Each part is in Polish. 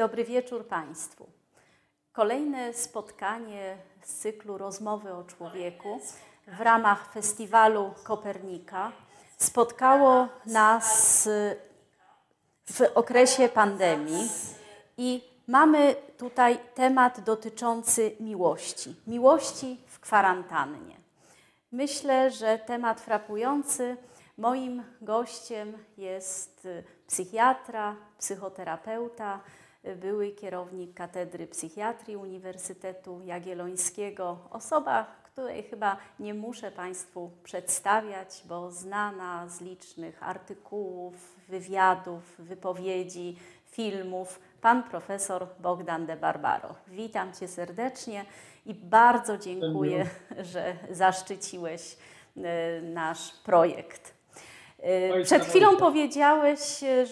Dobry wieczór Państwu. Kolejne spotkanie z cyklu Rozmowy o Człowieku w ramach festiwalu Kopernika spotkało nas w okresie pandemii i mamy tutaj temat dotyczący miłości. Miłości w kwarantannie. Myślę, że temat frapujący. Moim gościem jest psychiatra, psychoterapeuta, były kierownik Katedry Psychiatrii Uniwersytetu Jagiellońskiego, osoba, której chyba nie muszę Państwu przedstawiać, bo znana z licznych artykułów, wywiadów, wypowiedzi, filmów, pan profesor Bogdan de Barbaro. Witam Cię serdecznie i bardzo dziękuję, że zaszczyciłeś e, nasz projekt. Przed chwilą powiedziałeś,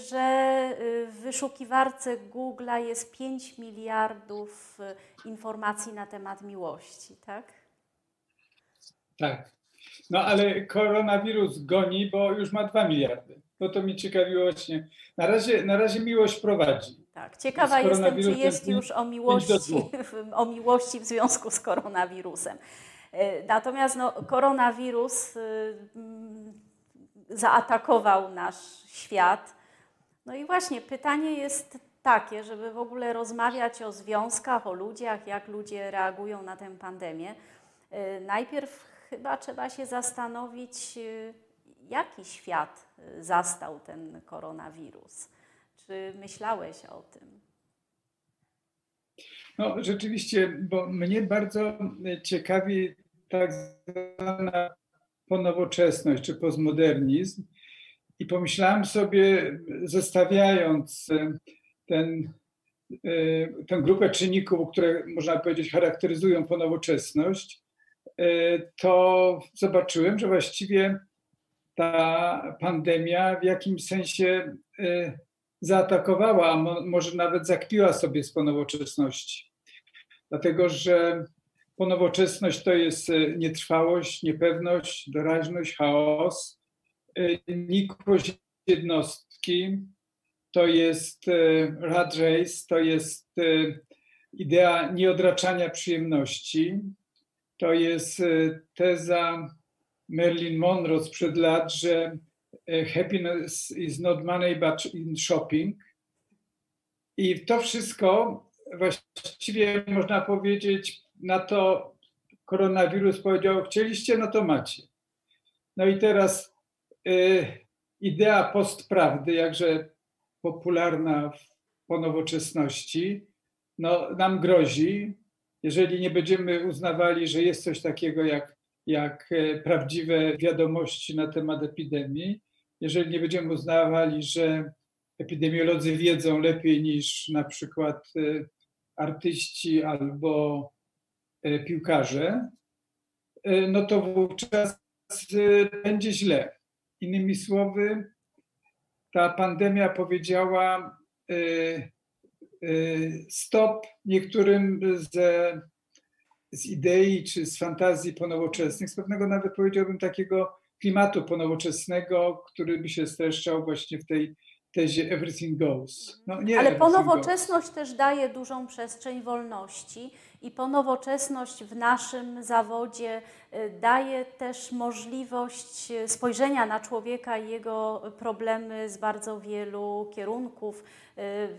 że w wyszukiwarce Google'a jest 5 miliardów e, informacji na temat miłości, tak? Tak. No ale koronawirus goni, bo już ma 2 miliardy. No to mnie ciekawiło właśnie. Na razie, na razie miłość prowadzi. Tak, ciekawa jestem, czy jest już o miłości, o miłości w związku z koronawirusem. E, natomiast no, koronawirus zaatakował nasz świat. No i właśnie pytanie jest takie, żeby w ogóle rozmawiać o związkach, o ludziach, jak ludzie reagują na tę pandemię. Y, najpierw chyba trzeba się zastanowić, y, jaki świat y, zastał ten koronawirus. Czy myślałeś o tym? No rzeczywiście, bo mnie bardzo ciekawi tak zwana ponowoczesność czy postmodernizm. I pomyślałem sobie, zestawiając e, ten, e, tę grupę czynników, które można powiedzieć charakteryzują ponowoczesność, e, to zobaczyłem, że właściwie ta pandemia w jakimś sensie zaatakowała, a może nawet zakpiła sobie z ponowoczesności. Dlatego, że Ponowoczesność to jest e, nietrwałość, niepewność, doraźność, chaos, e, nikłość jednostki, to jest e, rat race, to jest idea nieodraczania przyjemności, to jest teza Marilyn Monroe sprzed lat, że happiness is not money but in shopping. I to wszystko właściwie można powiedzieć na to koronawirus powiedział, chcieliście, no to macie. No i teraz y, idea postprawdy, jakże popularna w, po nowoczesności, no, nam grozi, jeżeli nie będziemy uznawali, że jest coś takiego jak, jak e, prawdziwe wiadomości na temat epidemii, jeżeli nie będziemy uznawali, że epidemiolodzy wiedzą lepiej niż na przykład e, artyści albo piłkarze, e, no to wówczas e, będzie źle. Innymi słowy, ta pandemia powiedziała stop niektórym ze, z idei czy z fantazji ponowoczesnych, z pewnego nawet powiedziałbym takiego klimatu ponowoczesnego, który by się streszczał właśnie w tej tezie everything goes. No, Ale ponowoczesność goes. też daje dużą przestrzeń wolności i ponowoczesność w naszym zawodzie y, daje też możliwość y, spojrzenia na człowieka i jego problemy z bardzo wielu kierunków, y,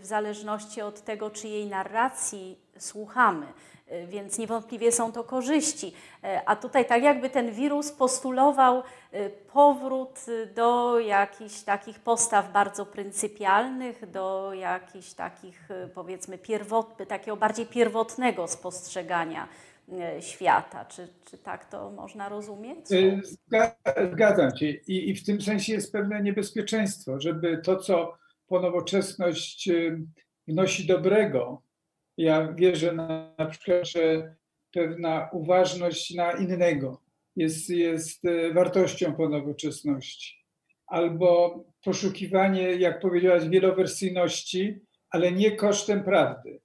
w zależności od tego, czyjej narracji słuchamy. E, więc niewątpliwie są to korzyści. E, a tutaj tak jakby ten wirus postulował e, powrót do jakichś takich postaw bardzo pryncypialnych, do jakichś takich powiedzmy pierwotnych, takiego bardziej pierwotnego spostrzegania świata. Czy, czy tak to można rozumieć? Zgadzam się I, i w tym sensie jest pewne niebezpieczeństwo, żeby to, co ponowoczesność wnosi dobrego, ja wierzę na, na przykład, że pewna uważność na innego jest, jest e, wartością po nowoczesności. Albo poszukiwanie, jak powiedziałaś, wielowersyjności, ale nie kosztem prawdy.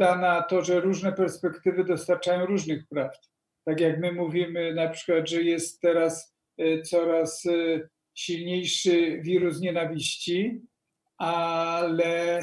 Na to, że różne perspektywy dostarczają różnych prawd. Tak jak my mówimy na przykład, że jest teraz e, coraz e, silniejszy wirus nienawiści, ale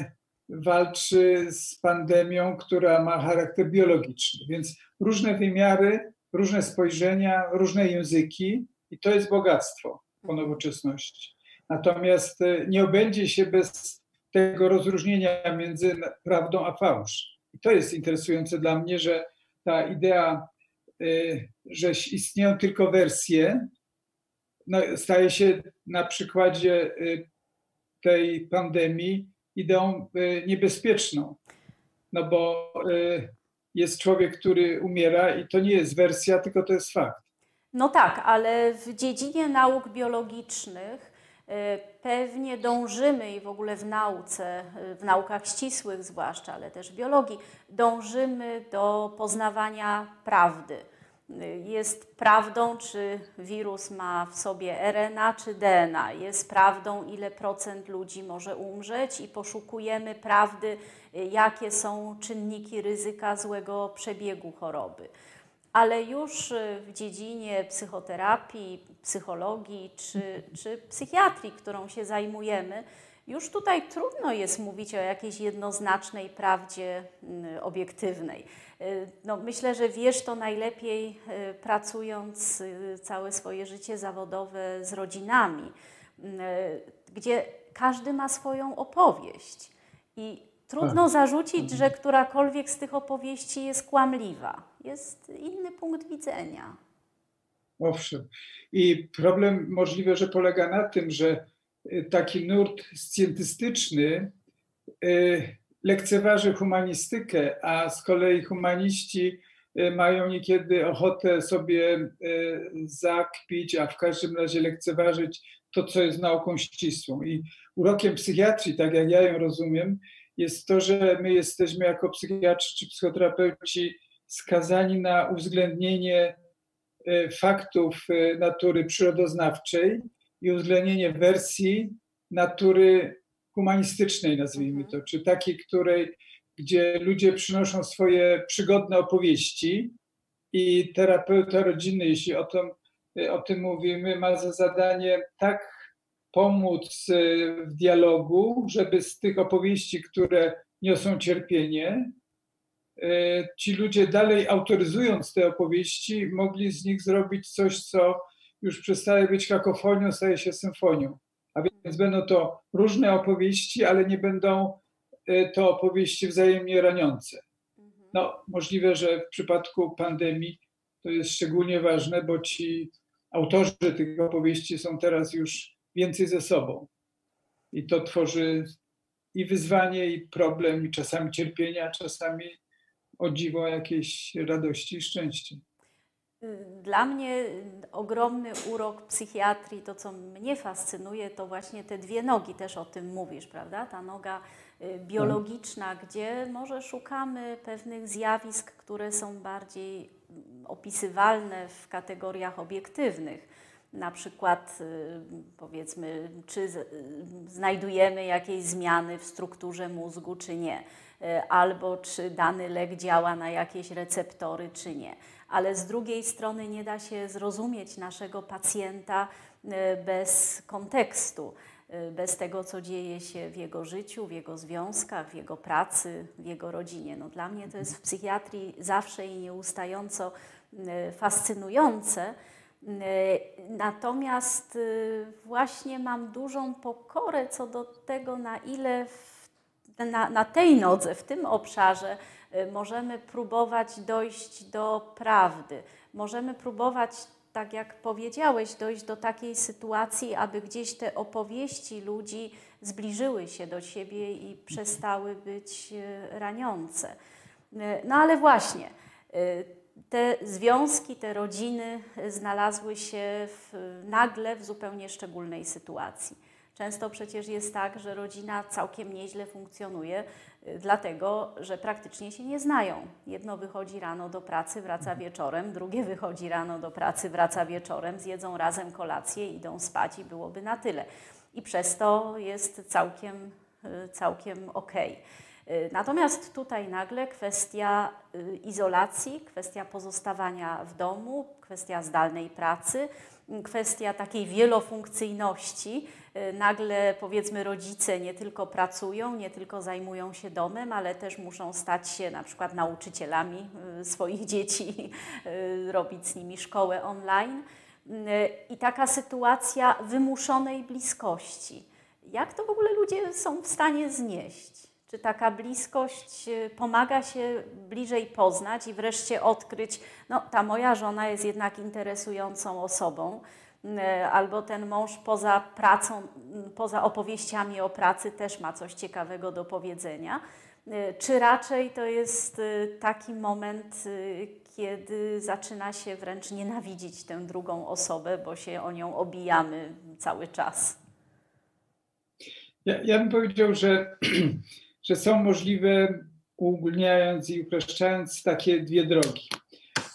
walczy z pandemią, która ma charakter biologiczny. Więc różne wymiary, różne spojrzenia, różne języki i to jest bogactwo po nowoczesności. Natomiast e, nie obędzie się bez tego rozróżnienia między prawdą a fałsz. I to jest interesujące dla mnie, że ta idea, e, że istnieją tylko wersje, no, staje się na przykładzie e, tej pandemii ideą niebezpieczną. No bo jest człowiek, który umiera i to nie jest wersja, tylko to jest fakt. No tak, ale w dziedzinie nauk biologicznych y, pewnie dążymy i w ogóle w nauce, y, w naukach ścisłych zwłaszcza, ale też biologii, dążymy do poznawania prawdy. Jest prawdą, czy wirus ma w sobie RNA czy DNA. Jest prawdą, ile procent ludzi może umrzeć, i poszukujemy prawdy, jakie są czynniki ryzyka złego przebiegu choroby ale już w dziedzinie psychoterapii, psychologii czy, czy psychiatrii, którą się zajmujemy, już tutaj trudno jest mówić o jakiejś jednoznacznej prawdzie mm, obiektywnej. Y, no, myślę, że wiesz to najlepiej y, pracując całe swoje życie zawodowe z rodzinami, gdzie każdy ma swoją opowieść. I Trudno tak. zarzucić, że którakolwiek z tych opowieści jest kłamliwa. Jest inny punkt widzenia. Owszem. I problem możliwe, że polega na tym, że y, taki nurt scjentystyczny y, lekceważy humanistykę, a z kolei humaniści y, mają niekiedy ochotę sobie zakpić, a w każdym razie lekceważyć to, co jest nauką ścisłą. I urokiem psychiatrii, tak jak ja ją rozumiem, jest to, że my jesteśmy jako psychiatrzy czy psychoterapeuci skazani na uwzględnienie faktów natury przyrodoznawczej i uwzględnienie wersji natury humanistycznej, nazwijmy mhm. to, czy takiej, której, gdzie ludzie przynoszą swoje przygodne opowieści i terapeuta rodzinny, jeśli o tym, o tym mówimy, ma za zadanie tak pomóc y, w dialogu, żeby z tych opowieści, które niosą cierpienie, y, ci ludzie dalej autoryzując te opowieści, mogli z nich zrobić coś, co już przestaje być kakofonią, staje się symfonią. A więc będą to różne opowieści, ale nie będą y, to opowieści wzajemnie raniące. No, możliwe, że w przypadku pandemii to jest szczególnie ważne, bo ci autorzy tych opowieści są teraz już więcej ze sobą. I to tworzy i wyzwanie, i problem, i czasami cierpienia, czasami o dziwo jakiejś radości i szczęście. Dla mnie ogromny urok psychiatrii, to co mnie fascynuje, to właśnie te dwie nogi, też o tym mówisz, prawda? Ta noga y, biologiczna, gdzie może szukamy pewnych zjawisk, które są bardziej mm, opisywalne w kategoriach obiektywnych na przykład y, powiedzmy, czy y, znajdujemy jakieś zmiany w strukturze mózgu, czy nie, albo czy dany lek działa na jakieś receptory, czy nie. Ale z drugiej strony nie da się zrozumieć naszego pacjenta bez kontekstu, bez tego, co dzieje się w jego życiu, w jego związkach, w jego pracy, w jego rodzinie. No, dla mnie to jest w psychiatrii zawsze i nieustająco fascynujące E, natomiast y, właśnie mam dużą pokorę co do tego, na ile w, na, na tej nodze, w tym obszarze y, możemy próbować dojść do prawdy. Możemy próbować, tak jak powiedziałeś, dojść do takiej sytuacji, aby gdzieś te opowieści ludzi zbliżyły się do siebie i przestały być y, raniące. No ale właśnie te związki, te rodziny znalazły się w, nagle w zupełnie szczególnej sytuacji. Często przecież jest tak, że rodzina całkiem nieźle funkcjonuje, y, dlatego że praktycznie się nie znają. Jedno wychodzi rano do pracy, wraca wieczorem, drugie wychodzi rano do pracy, wraca wieczorem, zjedzą razem kolację, idą spać i byłoby na tyle. I przez to jest całkiem, y, całkiem okej. Okay. Y, natomiast tutaj nagle kwestia izolacji, kwestia pozostawania w domu, kwestia zdalnej pracy kwestia takiej wielofunkcyjności. Nagle powiedzmy rodzice nie tylko pracują, nie tylko zajmują się domem, ale też muszą stać się na przykład nauczycielami swoich dzieci, robić z nimi szkołę online. I taka sytuacja wymuszonej bliskości. Jak to w ogóle ludzie są w stanie znieść? Czy taka bliskość y, pomaga się bliżej poznać i wreszcie odkryć, no ta moja żona jest jednak interesującą osobą, y, albo ten mąż poza pracą, y, poza opowieściami o pracy też ma coś ciekawego do powiedzenia? Czy raczej to jest taki moment, kiedy zaczyna się wręcz nienawidzić tę drugą osobę, bo się o nią obijamy cały czas? Ja, ja bym powiedział, że że są możliwe, uogólniając i upraszczając, takie dwie drogi,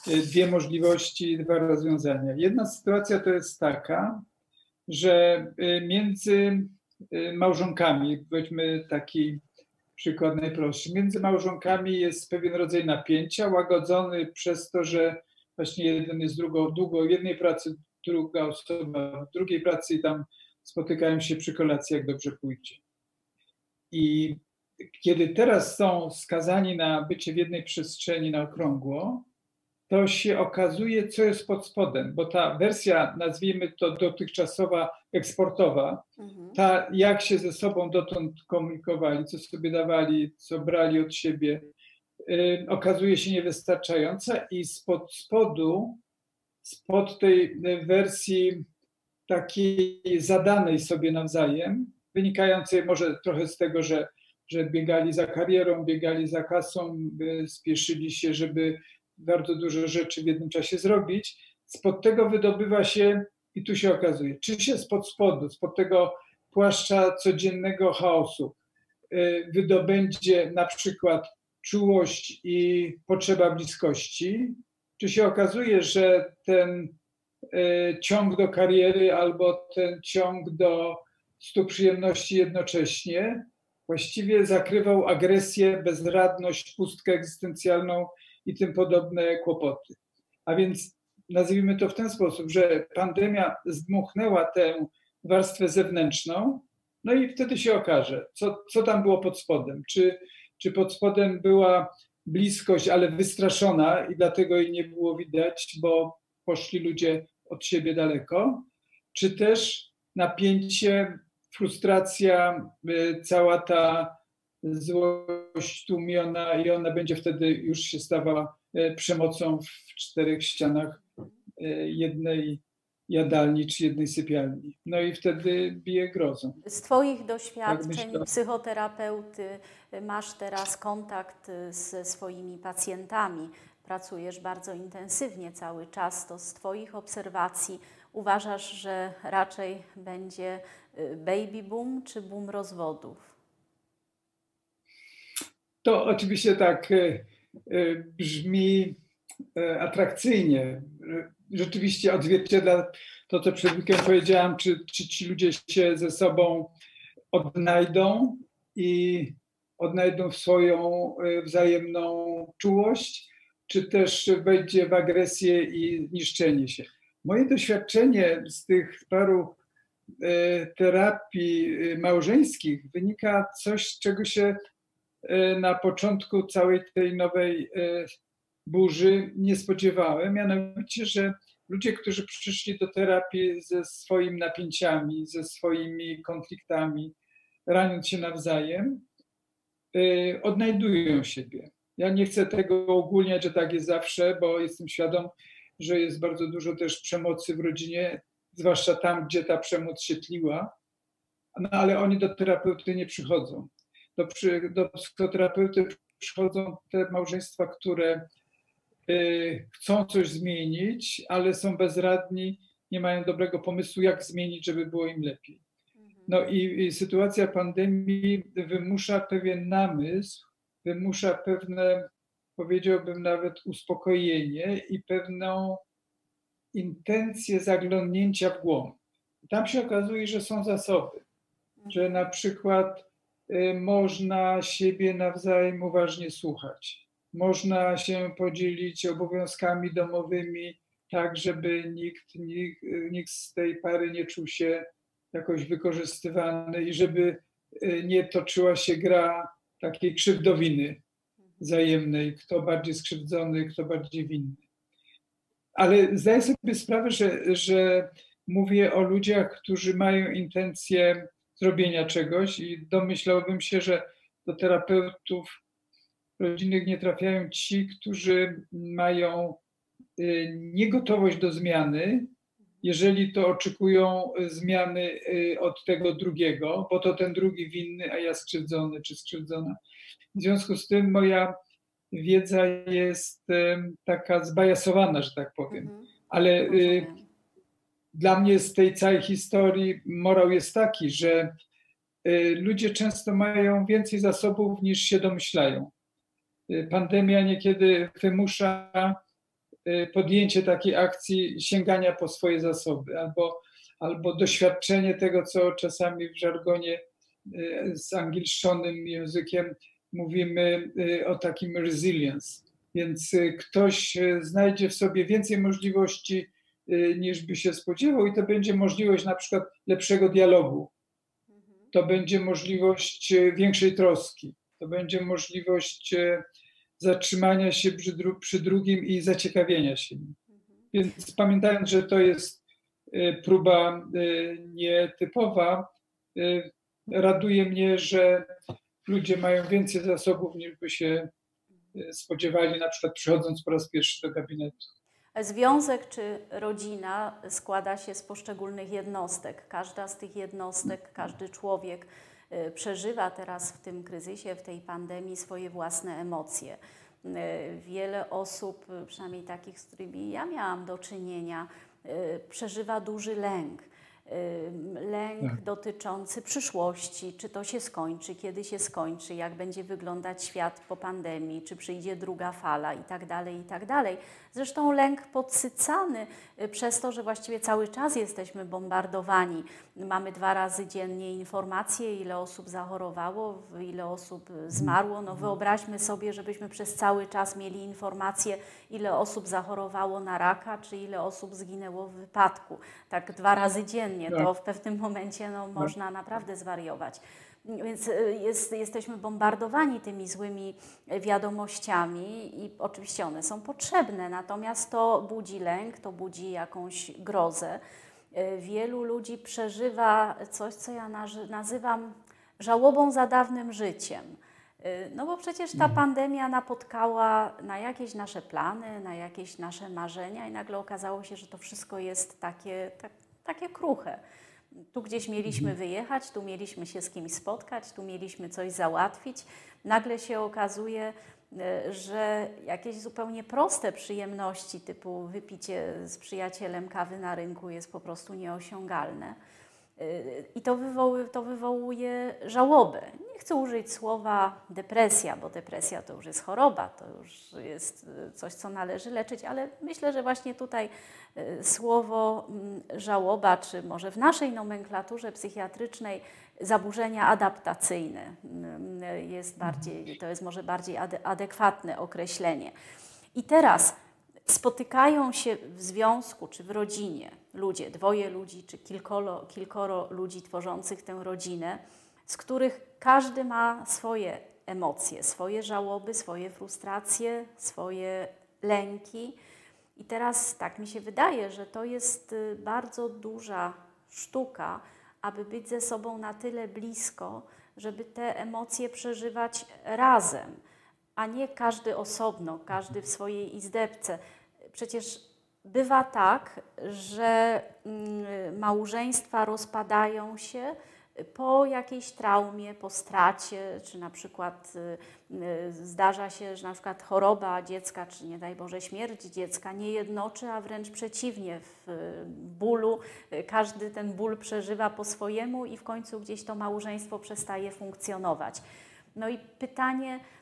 y, dwie możliwości, dwa rozwiązania. Jedna sytuacja to jest taka, że y, między y, małżonkami, weźmy taki przykład najprostszy, między małżonkami jest pewien rodzaj napięcia, łagodzony przez to, że właśnie jeden jest drugą, długo jednej pracy, druga osoba w drugiej pracy i tam spotykają się przy kolacji, jak dobrze pójdzie. I kiedy teraz są skazani na bycie w jednej przestrzeni na okrągło, to się okazuje, co jest pod spodem, bo ta wersja, nazwijmy to dotychczasowa, eksportowa, mhm. ta jak się ze sobą dotąd komunikowali, co sobie dawali, co brali od siebie, yy, okazuje się niewystarczająca i spod spodu, spod tej wersji takiej zadanej sobie nawzajem, wynikającej może trochę z tego, że że biegali za karierą, biegali za kasą, spieszyli się, żeby bardzo dużo rzeczy w jednym czasie zrobić. Spod tego wydobywa się, i tu się okazuje, czy się spod spodu, spod tego płaszcza codziennego chaosu y, wydobędzie na przykład czułość i potrzeba bliskości, czy się okazuje, że ten y, ciąg do kariery albo ten ciąg do stu przyjemności jednocześnie właściwie zakrywał agresję, bezradność, pustkę egzystencjalną i tym podobne kłopoty. A więc nazwijmy to w ten sposób, że pandemia zdmuchnęła tę warstwę zewnętrzną, no i wtedy się okaże, co, co tam było pod spodem. Czy, czy pod spodem była bliskość, ale wystraszona i dlatego jej nie było widać, bo poszli ludzie od siebie daleko, czy też napięcie frustracja, y, cała ta złość tłumiona i ona będzie wtedy już się stawała y, przemocą w czterech ścianach y, jednej jadalni czy jednej sypialni. No i wtedy bije grozą. Z Twoich doświadczeń tak psychoterapeuty masz teraz kontakt ze swoimi pacjentami. Pracujesz bardzo intensywnie cały czas. To z Twoich obserwacji uważasz, że raczej będzie y, baby boom czy boom rozwodów? To oczywiście tak y, y, brzmi atrakcyjnie. Rzeczywiście odzwierciedla to, co przed chwilą powiedziałam, czy, czy ci ludzie się ze sobą odnajdą i odnajdą swoją wzajemną czułość, czy też wejdzie w agresję i niszczenie się. Moje doświadczenie z tych paru e, terapii e, małżeńskich wynika coś, czego się e, na początku całej tej nowej burzy nie spodziewałem, mianowicie, że ludzie, którzy przyszli do terapii ze swoimi napięciami, ze swoimi konfliktami, raniąc się nawzajem, odnajdują siebie. Ja nie chcę tego ogólniać, że tak jest zawsze, bo jestem świadom, że jest bardzo dużo też przemocy w rodzinie, zwłaszcza tam, gdzie ta przemoc się tliła, no ale oni do terapeuty nie przychodzą. Do, do psychoterapeuty przychodzą te małżeństwa, które y, chcą coś zmienić, ale są bezradni, nie mają dobrego pomysłu, jak zmienić, żeby było im lepiej. No i, i sytuacja pandemii wymusza pewien namysł, wymusza pewne powiedziałbym nawet uspokojenie i pewną intencję zaglądnięcia w głąb. Tam się okazuje, że są zasoby, że na przykład y, można siebie nawzajem uważnie słuchać, można się podzielić obowiązkami domowymi tak, żeby nikt, nikt, nikt z tej pary nie czuł się jakoś wykorzystywany i żeby y, nie toczyła się gra takiej krzywdowiny wzajemnej, kto bardziej skrzywdzony, kto bardziej winny. Ale zdaję sobie sprawę, że, że mówię o ludziach, którzy mają intencję zrobienia czegoś i domyślałbym się, że do terapeutów rodzinnych nie trafiają ci, którzy mają y, niegotowość do zmiany, jeżeli to oczekują zmiany y, od tego drugiego, bo to ten drugi winny, a ja skrzywdzony czy skrzywdzona. W związku z tym moja wiedza jest taka zbajasowana, że tak powiem. Mhm. Ale y, dla mnie z tej całej historii morał jest taki, że y, ludzie często mają więcej zasobów niż się domyślają. Y, pandemia niekiedy wymusza podjęcie takiej akcji sięgania po swoje zasoby albo, albo doświadczenie tego, co czasami w żargonie z angielszonym językiem mówimy y, o takim resilience. Więc y, ktoś y, znajdzie w sobie więcej możliwości niż by się spodziewał, i to będzie możliwość na przykład lepszego dialogu. To będzie możliwość większej troski. To będzie możliwość zatrzymania się przy, dru przy drugim i zaciekawienia się nim. Więc pamiętając, że to jest próba nietypowa, raduje mnie, że ludzie mają więcej zasobów niż by się e, spodziewali, na przykład przychodząc po raz pierwszy do gabinetu. Związek czy rodzina składa się z poszczególnych jednostek. Każda z tych jednostek, każdy człowiek e, przeżywa teraz w tym kryzysie, w tej pandemii swoje własne emocje. E, wiele osób, przynajmniej takich, z którymi ja miałam do czynienia, przeżywa duży lęk lęk tak. dotyczący przyszłości, czy to się skończy, kiedy się skończy, jak będzie wyglądać świat po pandemii, czy przyjdzie druga fala i tak dalej, i tak dalej. Zresztą lęk podsycany y, przez to, że właściwie cały czas jesteśmy bombardowani. Mamy dwa razy dziennie informacje, ile osób zachorowało, ile osób y, zmarło. No wyobraźmy sobie, żebyśmy przez cały czas mieli informacje, ile osób zachorowało na raka, czy ile osób zginęło w wypadku. Tak dwa razy dziennie, to tak. w pewnym momencie no, można naprawdę zwariować. Więc y, jest, jesteśmy bombardowani tymi złymi wiadomościami i oczywiście one są potrzebne, natomiast to budzi lęk, to budzi jakąś grozę. Y, wielu ludzi przeżywa coś, co ja nazywam żałobą za dawnym życiem. No bo przecież ta mhm. pandemia napotkała na jakieś nasze plany, na jakieś nasze marzenia i nagle okazało się, że to wszystko jest takie, tak, takie kruche. Tu gdzieś mieliśmy mhm. wyjechać, tu mieliśmy się z kimś spotkać, tu mieliśmy coś załatwić. Nagle się okazuje, e, że jakieś zupełnie proste przyjemności, typu wypicie z przyjacielem kawy na rynku, jest po prostu nieosiągalne. I to, wywoły, to wywołuje żałobę. Nie chcę użyć słowa depresja, bo depresja to już jest choroba, to już jest e, coś, co należy leczyć, ale myślę, że właśnie tutaj e, słowo mm, żałoba, czy może w naszej nomenklaturze psychiatrycznej zaburzenia adaptacyjne mm, jest bardziej, to jest może bardziej adekwatne określenie. I teraz spotykają się w związku czy w rodzinie ludzie, dwoje ludzi czy kilkoro, kilkoro ludzi tworzących tę rodzinę, z których każdy ma swoje emocje, swoje żałoby, swoje frustracje, swoje lęki. I teraz tak mi się wydaje, że to jest y, bardzo duża sztuka, aby być ze sobą na tyle blisko, żeby te emocje przeżywać razem, a nie każdy osobno, każdy w swojej izdebce przecież bywa tak, że mm, małżeństwa rozpadają się po jakiejś traumie, po stracie, czy na przykład y, y, zdarza się, że na przykład choroba dziecka, czy nie daj Boże śmierć dziecka nie jednoczy, a wręcz przeciwnie, w bólu każdy ten ból przeżywa po swojemu i w końcu gdzieś to małżeństwo przestaje funkcjonować. No i pytanie, Y,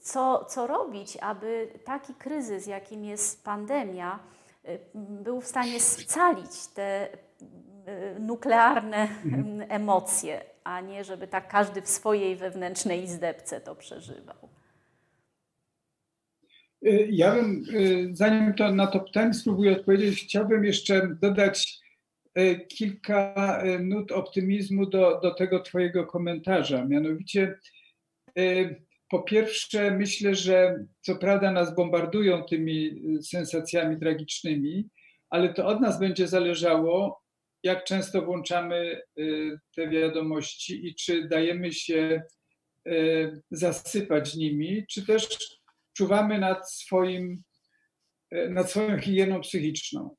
co, co robić, aby taki kryzys, jakim jest pandemia, y, był w stanie scalić te y, nuklearne mhm. emocje, a nie żeby tak każdy w swojej wewnętrznej izdebce to przeżywał. Y, ja bym, zanim to na to pytanie spróbuję odpowiedzieć, chciałbym jeszcze dodać kilka nut optymizmu do, do tego Twojego komentarza. Mianowicie, po pierwsze, myślę, że co prawda nas bombardują tymi sensacjami tragicznymi, ale to od nas będzie zależało, jak często włączamy te wiadomości i czy dajemy się zasypać nimi, czy też czuwamy nad, swoim, nad swoją higieną psychiczną.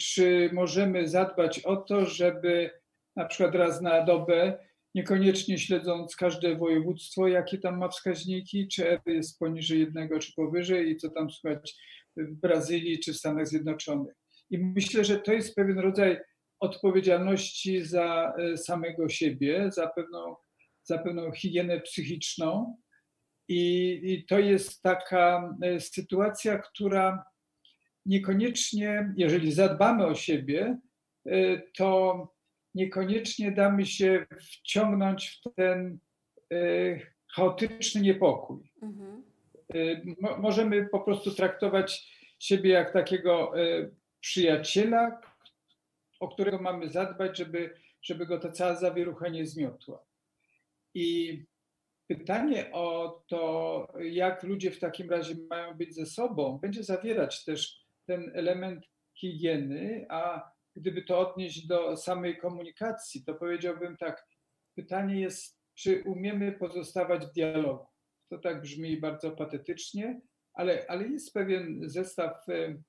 Czy możemy zadbać o to, żeby na przykład raz na dobę, niekoniecznie śledząc każde województwo, jakie tam ma wskaźniki, czy R jest poniżej jednego, czy powyżej i co tam słychać w Brazylii czy w Stanach Zjednoczonych. I myślę, że to jest pewien rodzaj odpowiedzialności za e, samego siebie, za pewną, za pewną higienę psychiczną, i, I, to jest taka e, sytuacja, która niekoniecznie, jeżeli zadbamy o siebie, e, to niekoniecznie damy się wciągnąć w ten e, chaotyczny niepokój. Mhm. Możemy po prostu traktować siebie jak takiego przyjaciela, o którego mamy zadbać, żeby, żeby go ta cała zawierucha nie zmiotła. I Pytanie o to, jak ludzie w takim razie mają być ze sobą, będzie zawierać też ten element higieny, a gdyby to odnieść do samej komunikacji, to powiedziałbym tak, pytanie jest, czy umiemy pozostawać w dialogu. To tak brzmi bardzo patetycznie, ale, ale jest pewien zestaw e,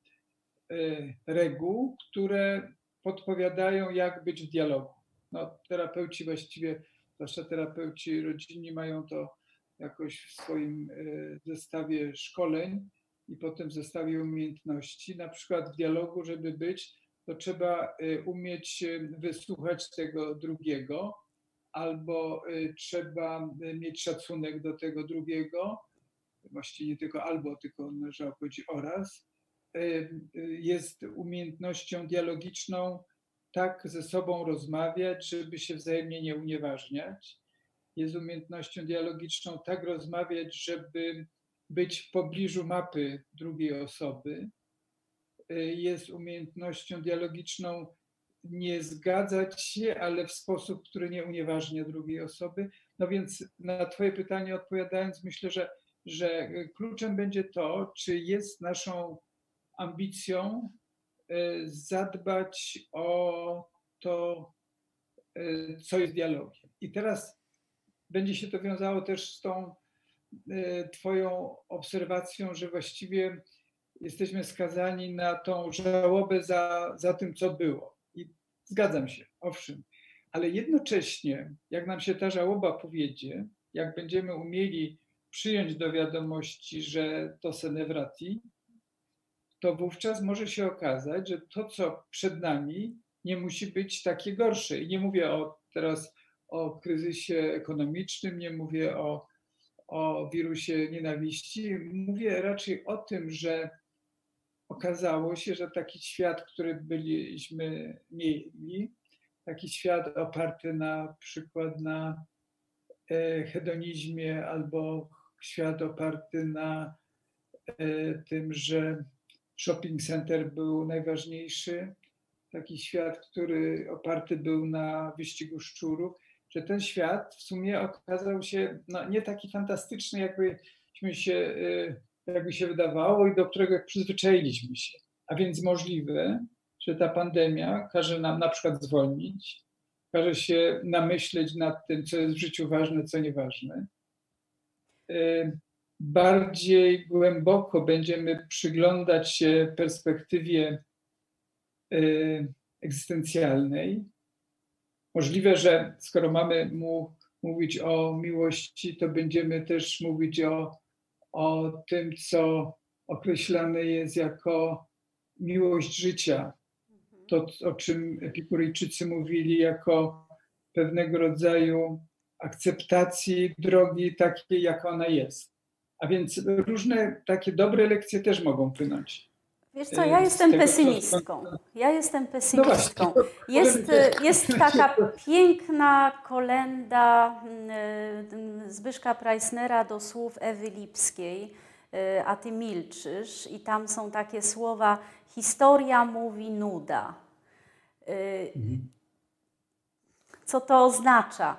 e, reguł, które podpowiadają, jak być w dialogu. No, terapeuci właściwie zwłaszcza terapeuci rodzinni mają to jakoś w swoim e, zestawie szkoleń i potem zestawie umiejętności. Na przykład w dialogu, żeby być, to trzeba e, umieć e, wysłuchać tego drugiego, albo trzeba mieć szacunek do tego drugiego, właściwie nie tylko albo, tylko należało powiedzieć oraz. Jest umiejętnością dialogiczną tak ze sobą rozmawiać, żeby się wzajemnie nie unieważniać. Jest umiejętnością dialogiczną tak rozmawiać, żeby być w pobliżu mapy drugiej osoby. Jest umiejętnością dialogiczną nie zgadzać się, ale w sposób, który nie unieważnia drugiej osoby. No więc na Twoje pytanie odpowiadając, myślę, że, że kluczem będzie to, czy jest naszą ambicją E, zadbać o to, e, co jest dialogiem. I teraz będzie się to wiązało też z tą Twoją obserwacją, że właściwie jesteśmy skazani na tą żałobę za, za tym, co było. I zgadzam się, owszem, ale jednocześnie, jak nam się ta żałoba powiedzie, jak będziemy umieli przyjąć do wiadomości, że to senewrati, to wówczas może się okazać, że to, co przed nami, nie musi być takie gorsze. I nie mówię o, teraz o kryzysie ekonomicznym, nie mówię o, o wirusie nienawiści, mówię raczej o tym, że okazało się, że taki świat, który byliśmy mieli, taki świat oparty na przykład na e, hedonizmie albo świat oparty na e, tym, że shopping center był najważniejszy, taki świat, który oparty był na wyścigu szczurów, że ten świat w sumie okazał się no, nie taki fantastyczny, jakbyśmy się, y, jakby się wydawało i do którego przyzwyczailiśmy się. A więc możliwe, że ta pandemia każe nam na przykład zwolnić, każe się namyśleć nad tym, co jest w życiu ważne, co nieważne. Y, bardziej głęboko będziemy przyglądać się perspektywie y, egzystencjalnej. Możliwe, że skoro mamy mu mówić o miłości, to będziemy też mówić o, o tym, co określane jest jako miłość życia. To, o czym Epikuryjczycy mówili, jako pewnego rodzaju akceptacji drogi takiej, jak ona jest. A więc różne takie dobre lekcje też mogą płynąć. Wiesz co, ja jestem tego, pesymistką. Ja jestem no pesymistką. No jest, jest taka piękna kolenda mm, Zbyszka Preissnera do słów Ewy Lipskiej. a ty milczysz, i tam są takie słowa: historia mówi nuda. Mhm. Co to oznacza?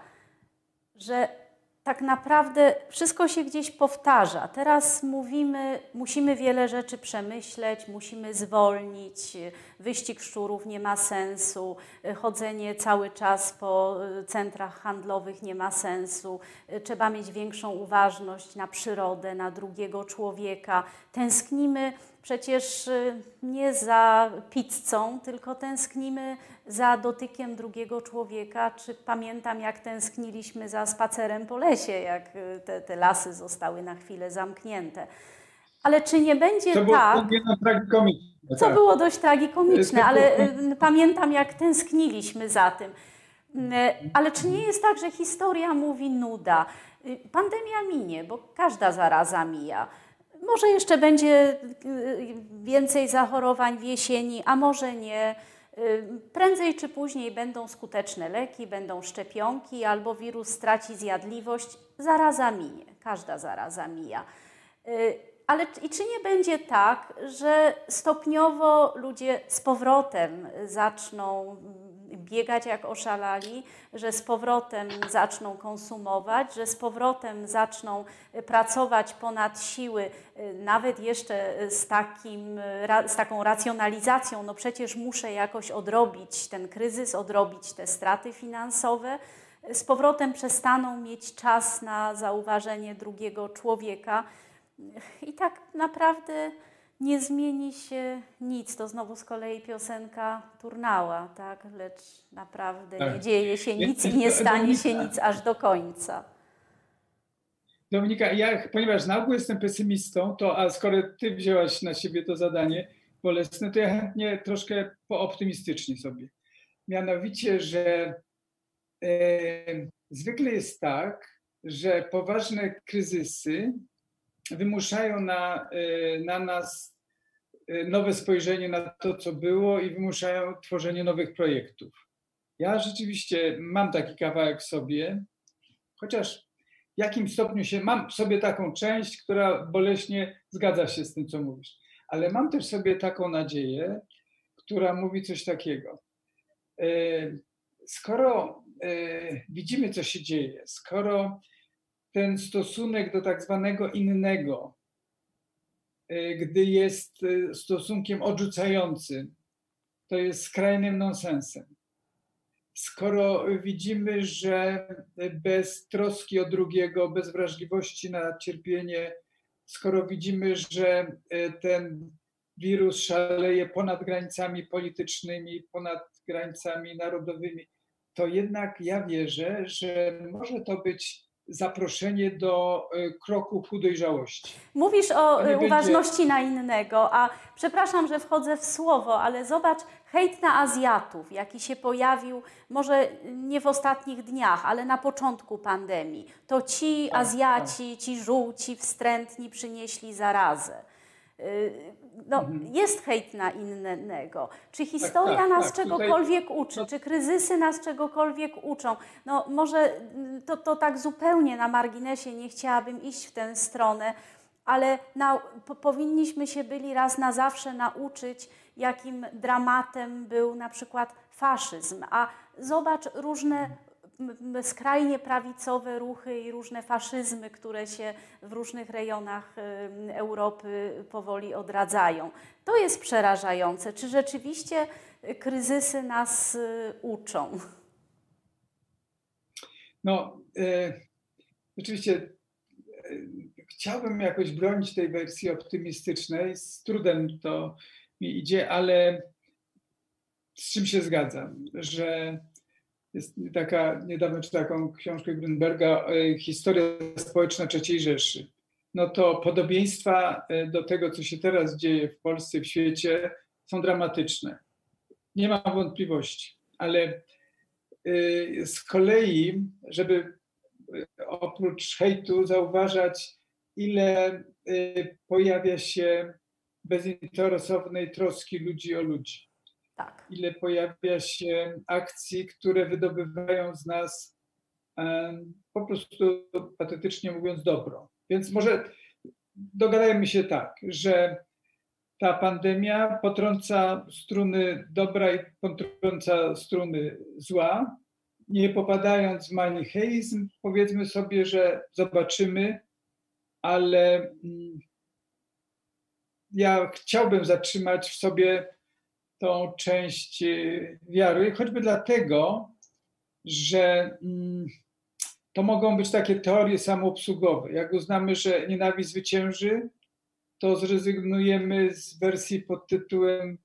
Że tak naprawdę wszystko się gdzieś powtarza. Teraz mówimy, musimy wiele rzeczy przemyśleć, musimy zwolnić, wyścig szczurów nie ma sensu, chodzenie cały czas po centrach handlowych nie ma sensu, trzeba mieć większą uważność na przyrodę, na drugiego człowieka. Tęsknimy przecież y, nie za pizzą, tylko tęsknimy za dotykiem drugiego człowieka. Czy pamiętam, jak tęskniliśmy za spacerem po lesie, jak y, te, te lasy zostały na chwilę zamknięte. Ale czy nie będzie to tak. Co tak. było dość tragikomiczne, ale y, pamiętam, jak tęskniliśmy za tym. Ale czy nie jest tak, że historia mówi nuda? Pandemia minie, bo każda zaraza mija. Może jeszcze będzie y, więcej zachorowań w jesieni, a może nie. Y, prędzej czy później będą skuteczne leki, będą szczepionki, albo wirus straci zjadliwość. Zaraza minie, każda zaraza mija. Y, ale i czy nie będzie tak, że stopniowo ludzie z powrotem zaczną biegać jak oszalali, że z powrotem zaczną konsumować, że z powrotem zaczną e, pracować ponad siły, e, nawet jeszcze z, takim, z taką racjonalizacją, no przecież muszę jakoś odrobić ten kryzys, odrobić te straty finansowe. Z powrotem przestaną mieć czas na zauważenie drugiego człowieka. I tak naprawdę nie zmieni się nic. To znowu z kolei piosenka Turnała, tak? Lecz naprawdę tak. nie dzieje się nic i nie stanie się nic aż do końca. Dominika, ja, ponieważ na ogół jestem pesymistą, to a skoro ty wzięłaś na siebie to zadanie bolesne, to ja chętnie troszkę pooptymistycznie sobie. Mianowicie, że e, zwykle jest tak, że poważne kryzysy wymuszają na, e, na nas e, nowe spojrzenie na to, co było i wymuszają tworzenie nowych projektów. Ja rzeczywiście mam taki kawałek w sobie, chociaż w jakim stopniu się, mam sobie taką część, która boleśnie zgadza się z tym, co mówisz, ale mam też sobie taką nadzieję, która mówi coś takiego. E, skoro widzimy, co się dzieje, skoro ten stosunek do tak zwanego innego, e, gdy jest e, stosunkiem odrzucającym, to jest skrajnym nonsensem. Skoro widzimy, że bez troski o drugiego, bez wrażliwości na cierpienie, skoro widzimy, że e, ten wirus szaleje ponad granicami politycznymi, ponad granicami narodowymi, to jednak ja wierzę, że może to być zaproszenie do e, kroku ku dojrzałości. Mówisz o e, uważności będzie... na innego, a przepraszam, że wchodzę w słowo, ale zobacz hejt na Azjatów, jaki się pojawił może nie w ostatnich dniach, ale na początku pandemii. To ci tak, Azjaci, tak. ci żółci, wstrętni przynieśli zarazę. Y, no, mhm. jest hejt na innego. Czy tak, historia tak, tak, nas tak, czegokolwiek tutaj... uczy? Czy kryzysy nas czegokolwiek uczą? No, może mm, to, to tak zupełnie na marginesie nie chciałabym iść w tę stronę, ale na, po, powinniśmy się byli raz na zawsze nauczyć, jakim dramatem był na przykład faszyzm. A zobacz różne skrajnie prawicowe ruchy i różne faszyzmy, które się w różnych rejonach Europy powoli odradzają. To jest przerażające. Czy rzeczywiście kryzysy nas y, uczą? No, e, oczywiście e, chciałbym jakoś bronić tej wersji optymistycznej. Z trudem to mi idzie, ale z czym się zgadzam, że jest taka, niedawno czytałem taką książkę Grünberga, e, Historia społeczna III Rzeszy. No to podobieństwa e, do tego, co się teraz dzieje w Polsce, w świecie, są dramatyczne. Nie ma wątpliwości, ale e, z kolei, żeby oprócz hejtu zauważać, ile pojawia się bezinteresownej troski ludzi o ludzi tak. ile pojawia się akcji, które wydobywają z nas po prostu patetycznie mówiąc dobro. Więc może dogadajmy się tak, że ta pandemia potrąca struny dobra i potrąca struny zła. Nie popadając w manicheizm, powiedzmy sobie, że zobaczymy, ale mm, ja chciałbym zatrzymać w sobie tą część y, wiary, choćby dlatego, że mm, to mogą być takie teorie samoobsługowe. Jak uznamy, że nienawiść zwycięży, to zrezygnujemy z wersji pod tytułem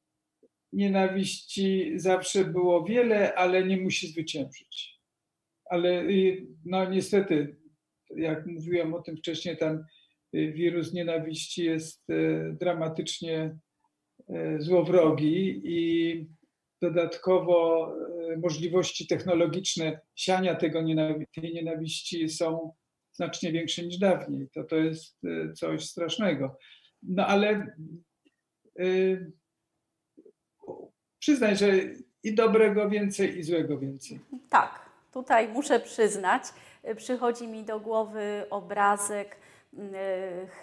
Nienawiści zawsze było wiele, ale nie musi zwyciężyć. Ale y, no niestety, jak mówiłem o tym wcześniej, ten y, wirus nienawiści jest dramatycznie złowrogi i dodatkowo e, możliwości technologiczne siania tego nienawi tej nienawiści są znacznie większe niż dawniej. To, to jest e, coś strasznego. No ale yy, przyznaj, że i dobrego więcej, i złego więcej. Tak, tutaj muszę przyznać, przychodzi mi do głowy obrazek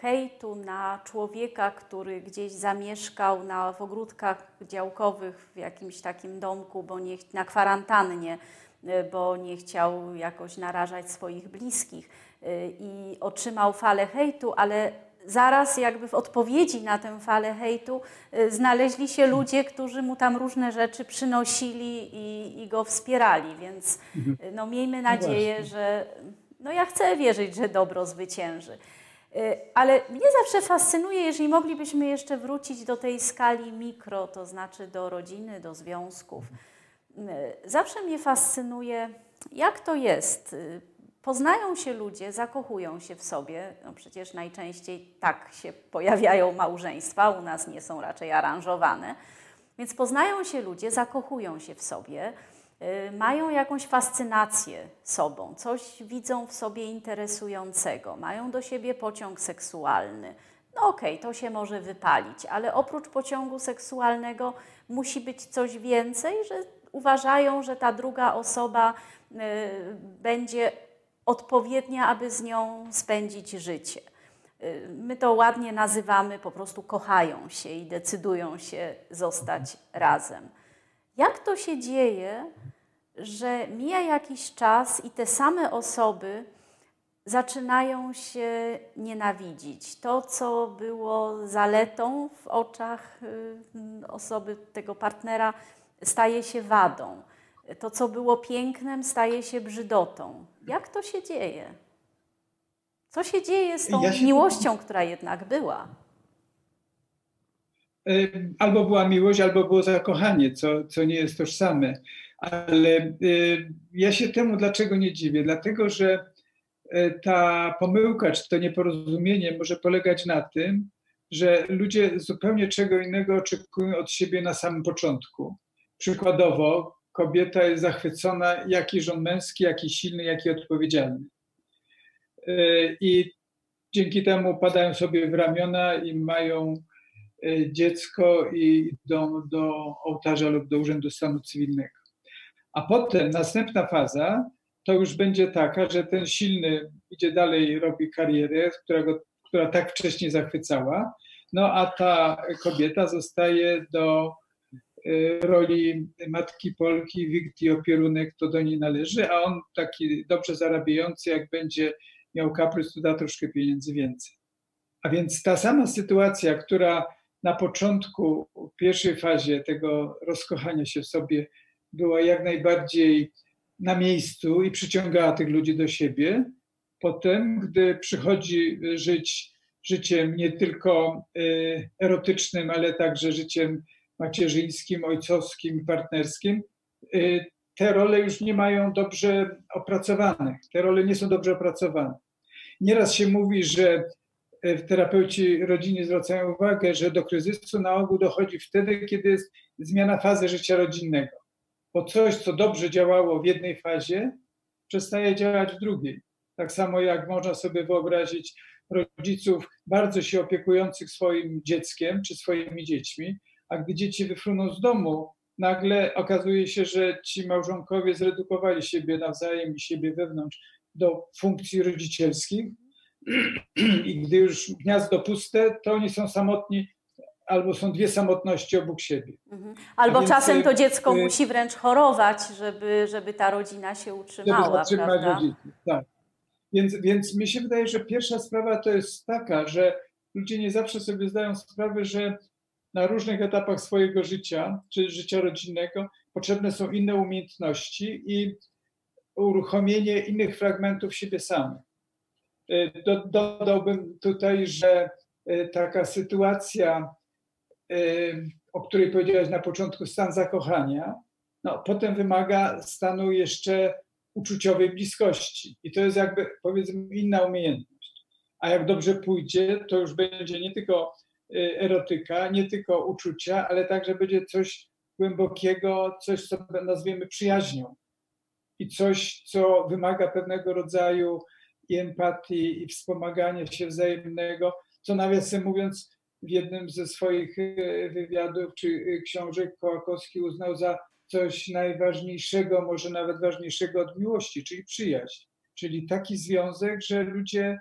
hejtu na człowieka, który gdzieś zamieszkał na, w ogródkach działkowych w jakimś takim domku, bo nie, na kwarantannie, y, bo nie chciał jakoś narażać swoich bliskich y, i otrzymał falę hejtu, ale zaraz jakby w odpowiedzi na tę falę hejtu znaleźli się ludzie, którzy mu tam różne rzeczy przynosili i, i go wspierali, więc mhm. no, miejmy no nadzieję, no że no ja chcę wierzyć, że dobro zwycięży. Y, ale mnie zawsze fascynuje, jeżeli moglibyśmy jeszcze wrócić do tej skali mikro, to znaczy do rodziny, do związków. Y, zawsze mnie fascynuje, jak to jest. Y, poznają się ludzie, zakochują się w sobie. No przecież najczęściej tak się pojawiają małżeństwa, u nas nie są raczej aranżowane. Więc poznają się ludzie, zakochują się w sobie mają jakąś fascynację sobą, coś widzą w sobie interesującego, mają do siebie pociąg seksualny. No okej, okay, to się może wypalić, ale oprócz pociągu seksualnego musi być coś więcej, że uważają, że ta druga osoba y, będzie odpowiednia, aby z nią spędzić życie. Y, my to ładnie nazywamy, po prostu kochają się i decydują się zostać razem. Jak to się dzieje, że mija jakiś czas i te same osoby zaczynają się nienawidzić. To, co było zaletą w oczach y, osoby, tego partnera, staje się wadą. To, co było pięknem, staje się brzydotą. Jak to się dzieje? Co się dzieje z tą ja się... miłością, która jednak była? Y, albo była miłość, albo było zakochanie, co, co nie jest tożsame. Ale y, ja się temu dlaczego nie dziwię? Dlatego, że y, ta pomyłka czy to nieporozumienie może polegać na tym, że ludzie zupełnie czego innego oczekują od siebie na samym początku. Przykładowo, kobieta jest zachwycona, jaki rząd męski, jaki silny, jaki odpowiedzialny. I dzięki temu padają sobie w ramiona i mają dziecko i idą do ołtarza lub do urzędu stanu cywilnego. A potem następna faza to już będzie taka, że ten silny idzie dalej, robi karierę, którego, która tak wcześnie zachwycała, no a ta kobieta zostaje do y, roli matki Polki, wikti opierunek, to do niej należy, a on taki dobrze zarabiający, jak będzie miał kaprys, to da troszkę pieniędzy więcej. A więc ta sama sytuacja, która na początku, w pierwszej fazie tego rozkochania się w sobie była jak najbardziej na miejscu i przyciągała tych ludzi do siebie. Potem, gdy przychodzi żyć życiem nie tylko y, erotycznym, ale także życiem macierzyńskim, ojcowskim, partnerskim, y, te role już nie mają dobrze opracowanych. Te role nie są dobrze opracowane. Nieraz się mówi, że terapeuci rodziny zwracają uwagę, że do kryzysu na ogół dochodzi wtedy, kiedy jest zmiana fazy życia rodzinnego bo coś, co dobrze działało w jednej fazie, przestaje działać w drugiej. Tak samo jak można sobie wyobrazić rodziców bardzo się opiekujących swoim dzieckiem czy swoimi dziećmi, a gdy dzieci wyfruną z domu, nagle okazuje się, że ci małżonkowie zredukowali siebie nawzajem i siebie wewnątrz do funkcji rodzicielskich, I gdy już gniazdo puste, to oni są samotni, albo są dwie samotności obok siebie. Mhm. Albo więc, czasem to dziecko y, musi wręcz chorować, żeby, żeby ta rodzina się utrzymała. Żeby prawda? tak. Więc, więc mi się wydaje, że pierwsza sprawa to jest taka, że ludzie nie zawsze sobie zdają sprawę, że na różnych etapach swojego życia, czy życia rodzinnego, potrzebne są inne umiejętności i uruchomienie innych fragmentów siebie samych. Y, dodałbym tutaj, że y, taka sytuacja, y, o której powiedziałeś na początku, stan zakochania, no, potem wymaga stanu jeszcze uczuciowej bliskości. I to jest jakby, powiedzmy, inna umiejętność. A jak dobrze pójdzie, to już będzie nie tylko erotyka, nie tylko uczucia, ale także będzie coś głębokiego, coś, co nazwiemy przyjaźnią. I coś, co wymaga pewnego rodzaju i empatii, i wspomagania się wzajemnego, co nawiasem mówiąc, w jednym ze swoich e, wywiadów czy e, książek Kołakowski uznał za coś najważniejszego, może nawet ważniejszego od miłości, czyli przyjaźń. Czyli taki związek, że ludzie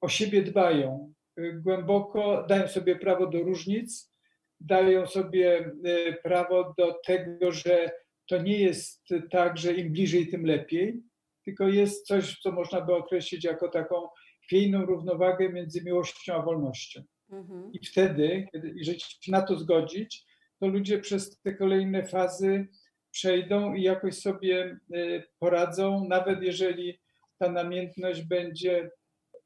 o siebie dbają e, głęboko, dają sobie prawo do różnic, dają sobie prawo do tego, że to nie jest tak, że im bliżej, tym lepiej, tylko jest coś, co można by określić jako taką chwiejną równowagę między miłością a wolnością. Mhm. I wtedy, kiedy, jeżeli się na to zgodzić, to ludzie przez te kolejne fazy przejdą i jakoś sobie e, poradzą, nawet jeżeli ta namiętność będzie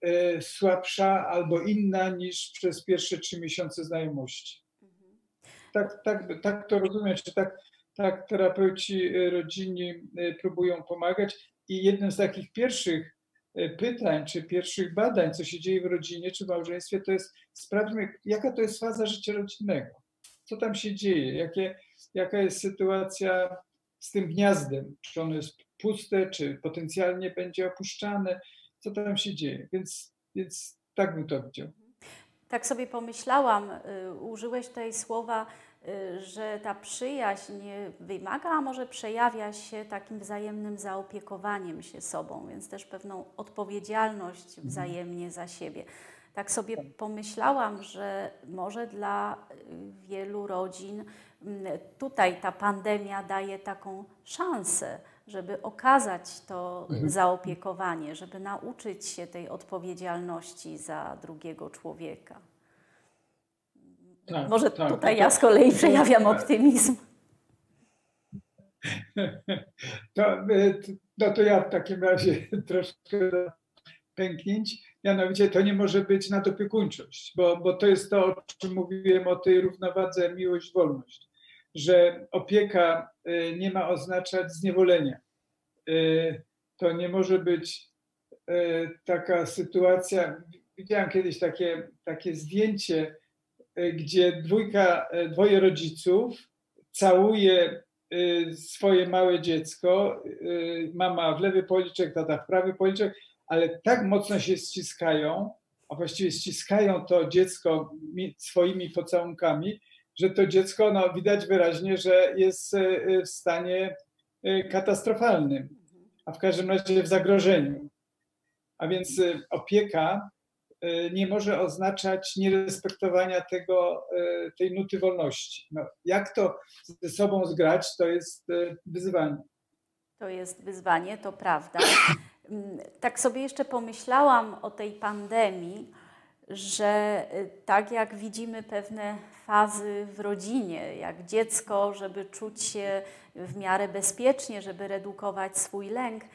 e, słabsza albo inna niż przez pierwsze trzy miesiące znajomości. Mhm. Tak, tak, tak to rozumiem, czy tak, tak terapeuci e, rodzinni próbują pomagać. I jednym z takich pierwszych e, pytań, czy pierwszych badań, co się dzieje w rodzinie, czy w małżeństwie, to jest sprawdźmy, jaka to jest faza życia rodzinnego. Co tam się dzieje? Jakie, jaka jest sytuacja z tym gniazdem? Czy ono jest puste, czy potencjalnie będzie opuszczane? Co tam się dzieje? Więc, więc tak bym to widział. Tak sobie pomyślałam, y, użyłeś tej słowa że ta przyjaźń wymaga, a może przejawia się takim wzajemnym zaopiekowaniem się sobą, więc też pewną odpowiedzialność mhm. wzajemnie za siebie. Tak sobie pomyślałam, że może dla y, wielu rodzin mm, tutaj ta pandemia daje taką szansę, żeby okazać to mhm. zaopiekowanie, żeby nauczyć się tej odpowiedzialności za drugiego człowieka. Tak, Może tak, tutaj tak, ja z kolei przejawiam optymizm. To, no to ja w takim razie troszkę pęknięć. Mianowicie to nie może być nadopiekuńczość, bo, bo to jest to, o czym mówiłem, o tej równowadze miłość-wolność, że opieka y, nie ma oznaczać zniewolenia. Y, to nie może być taka sytuacja. Widziałem kiedyś takie, takie zdjęcie, E, gdzie dwójka, e, dwoje rodziców całuje e, swoje małe dziecko, mama w lewy policzek, tata w prawy policzek, ale tak mocno się ściskają, a właściwie ściskają to dziecko swoimi pocałunkami, że to dziecko, no, widać wyraźnie, że jest w stanie katastrofalnym, a w każdym razie w zagrożeniu. A więc opieka E, nie może oznaczać nierespektowania tego, e, tej nuty wolności. No, jak to ze sobą zgrać, to jest e, wyzwanie. To jest wyzwanie, to prawda. Mm, tak sobie jeszcze pomyślałam o tej pandemii, że tak jak widzimy pewne fazy w rodzinie, jak dziecko, żeby czuć się w miarę bezpiecznie, żeby redukować swój lęk, Y,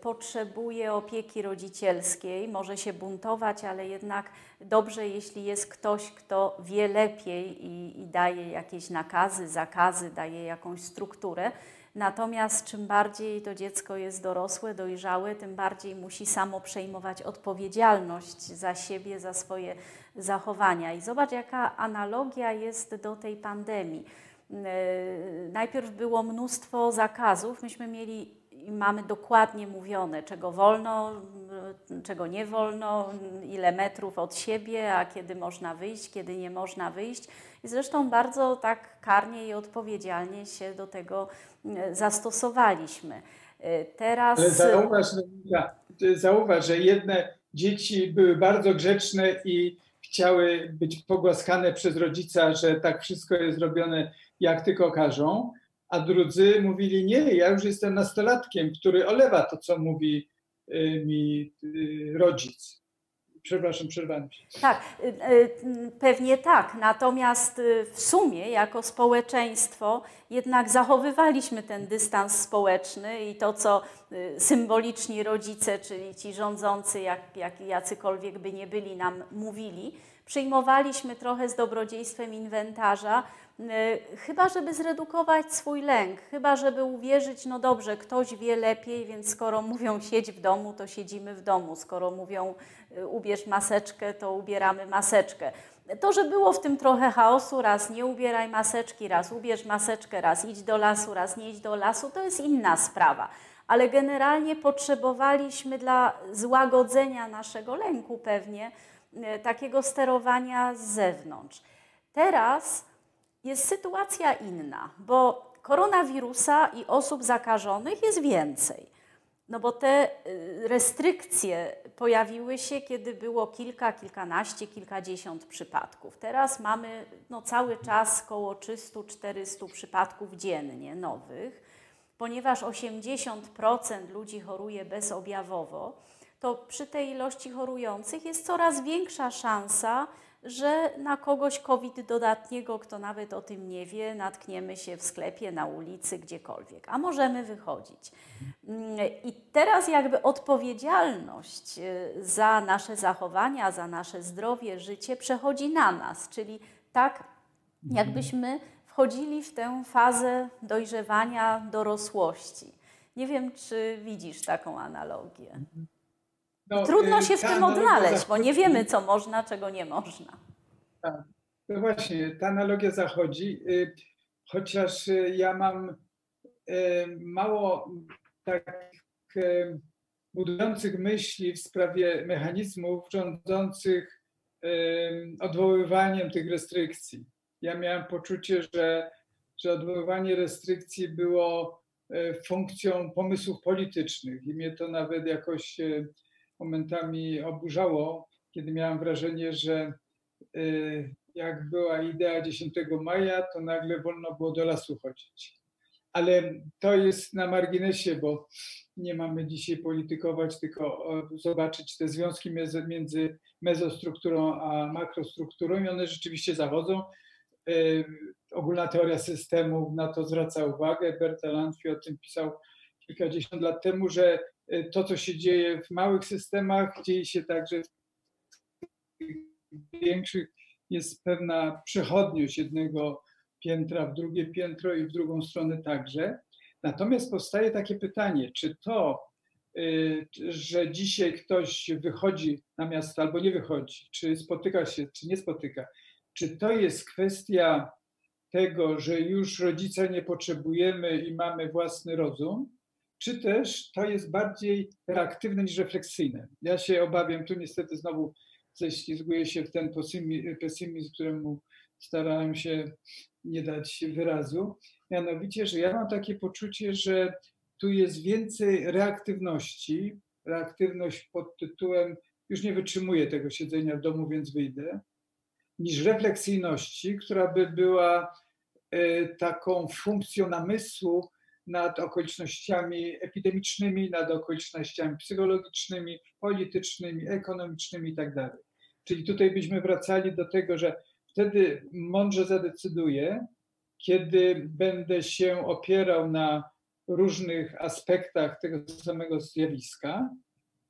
potrzebuje opieki rodzicielskiej, może się buntować, ale jednak dobrze, jeśli jest ktoś, kto wie lepiej i, i, daje jakieś nakazy, zakazy, daje jakąś strukturę. Natomiast czym bardziej to dziecko jest dorosłe, dojrzałe, tym bardziej musi samo przejmować odpowiedzialność za siebie, za swoje zachowania. I zobacz, jaka analogia jest do tej pandemii. Y, najpierw było mnóstwo zakazów. Myśmy mieli i mamy dokładnie mówione, czego wolno, czego nie wolno, ile metrów od siebie, a kiedy można wyjść, kiedy nie można wyjść. I zresztą bardzo tak karnie i odpowiedzialnie się do tego mm, zastosowaliśmy. Teraz... Ale zauważ, zauważ, że jedne dzieci były bardzo grzeczne i chciały być pogłaskane przez rodzica, że tak wszystko jest robione, jak tylko każą, a drudzy mówili, nie, ja już jestem nastolatkiem, który olewa to, co mówi y, mi y, rodzic. Przepraszam, przerwałem. Tak, y, pewnie tak. Natomiast w sumie, jako społeczeństwo, jednak zachowywaliśmy ten dystans społeczny i to, co symboliczni rodzice, czyli ci rządzący, jak, jak jacykolwiek by nie byli, nam mówili, przyjmowaliśmy trochę z dobrodziejstwem inwentarza, chyba żeby zredukować swój lęk, chyba żeby uwierzyć, no dobrze, ktoś wie lepiej, więc skoro mówią siedź w domu, to siedzimy w domu, skoro mówią y, ubierz maseczkę, to ubieramy maseczkę. To, że było w tym trochę chaosu, raz nie ubieraj maseczki, raz ubierz maseczkę, raz idź do lasu, raz nie idź do lasu, to jest inna sprawa. Ale generalnie potrzebowaliśmy dla złagodzenia naszego lęku pewnie E, takiego sterowania z zewnątrz. Teraz jest sytuacja inna, bo koronawirusa i osób zakażonych jest więcej. No bo te e, restrykcje pojawiły się, kiedy było kilka, kilkanaście, kilkadziesiąt przypadków. Teraz mamy no, cały czas około 300-400 przypadków dziennie nowych, ponieważ 80% ludzi choruje bezobjawowo to przy tej ilości chorujących jest coraz większa szansa, że na kogoś COVID dodatniego, kto nawet o tym nie wie, natkniemy się w sklepie, na ulicy, gdziekolwiek, a możemy wychodzić. Mm, I teraz jakby odpowiedzialność y, za nasze zachowania, za nasze zdrowie, życie przechodzi na nas, czyli tak jakbyśmy wchodzili w tę fazę dojrzewania, dorosłości. Nie wiem, czy widzisz taką analogię. No, Trudno y, się w tym odnaleźć, bo nie wiemy, co można, czego nie można. Tak. No właśnie, ta analogia zachodzi, y, chociaż y, ja mam mało tak budujących myśli w sprawie mechanizmów rządzących odwoływaniem tych restrykcji. Ja miałem poczucie, że, że odwoływanie restrykcji było funkcją pomysłów politycznych i mnie to nawet jakoś momentami oburzało, kiedy miałem wrażenie, że y, jak była idea 10 maja, to nagle wolno było do lasu chodzić. Ale to jest na marginesie, bo nie mamy dzisiaj politykować, tylko zobaczyć te związki między mezostrukturą a makrostrukturą i one rzeczywiście zachodzą. Y, ogólna teoria systemów na to zwraca uwagę. Bertalanffy o tym pisał kilkadziesiąt lat temu, że to, co się dzieje w małych systemach, dzieje się także w większych. Jest pewna przechodniość jednego piętra w drugie piętro i w drugą stronę także. Natomiast powstaje takie pytanie, czy to, y, że dzisiaj ktoś wychodzi na miasto albo nie wychodzi, czy spotyka się, czy nie spotyka, czy to jest kwestia tego, że już rodzica nie potrzebujemy i mamy własny rozum, czy też to jest bardziej reaktywne niż refleksyjne. Ja się obawiam, tu niestety znowu ześlizguję się w ten pesymizm, któremu starałem się nie dać wyrazu. Mianowicie, że ja mam takie poczucie, że tu jest więcej reaktywności, reaktywność pod tytułem już nie wytrzymuję tego siedzenia w domu, więc wyjdę, niż refleksyjności, która by była e, taką funkcją namysłu, nad okolicznościami epidemicznymi, nad okolicznościami psychologicznymi, politycznymi, ekonomicznymi itd. Tak Czyli tutaj byśmy wracali do tego, że wtedy mądrze zadecyduję, kiedy będę się opierał na różnych aspektach tego samego zjawiska,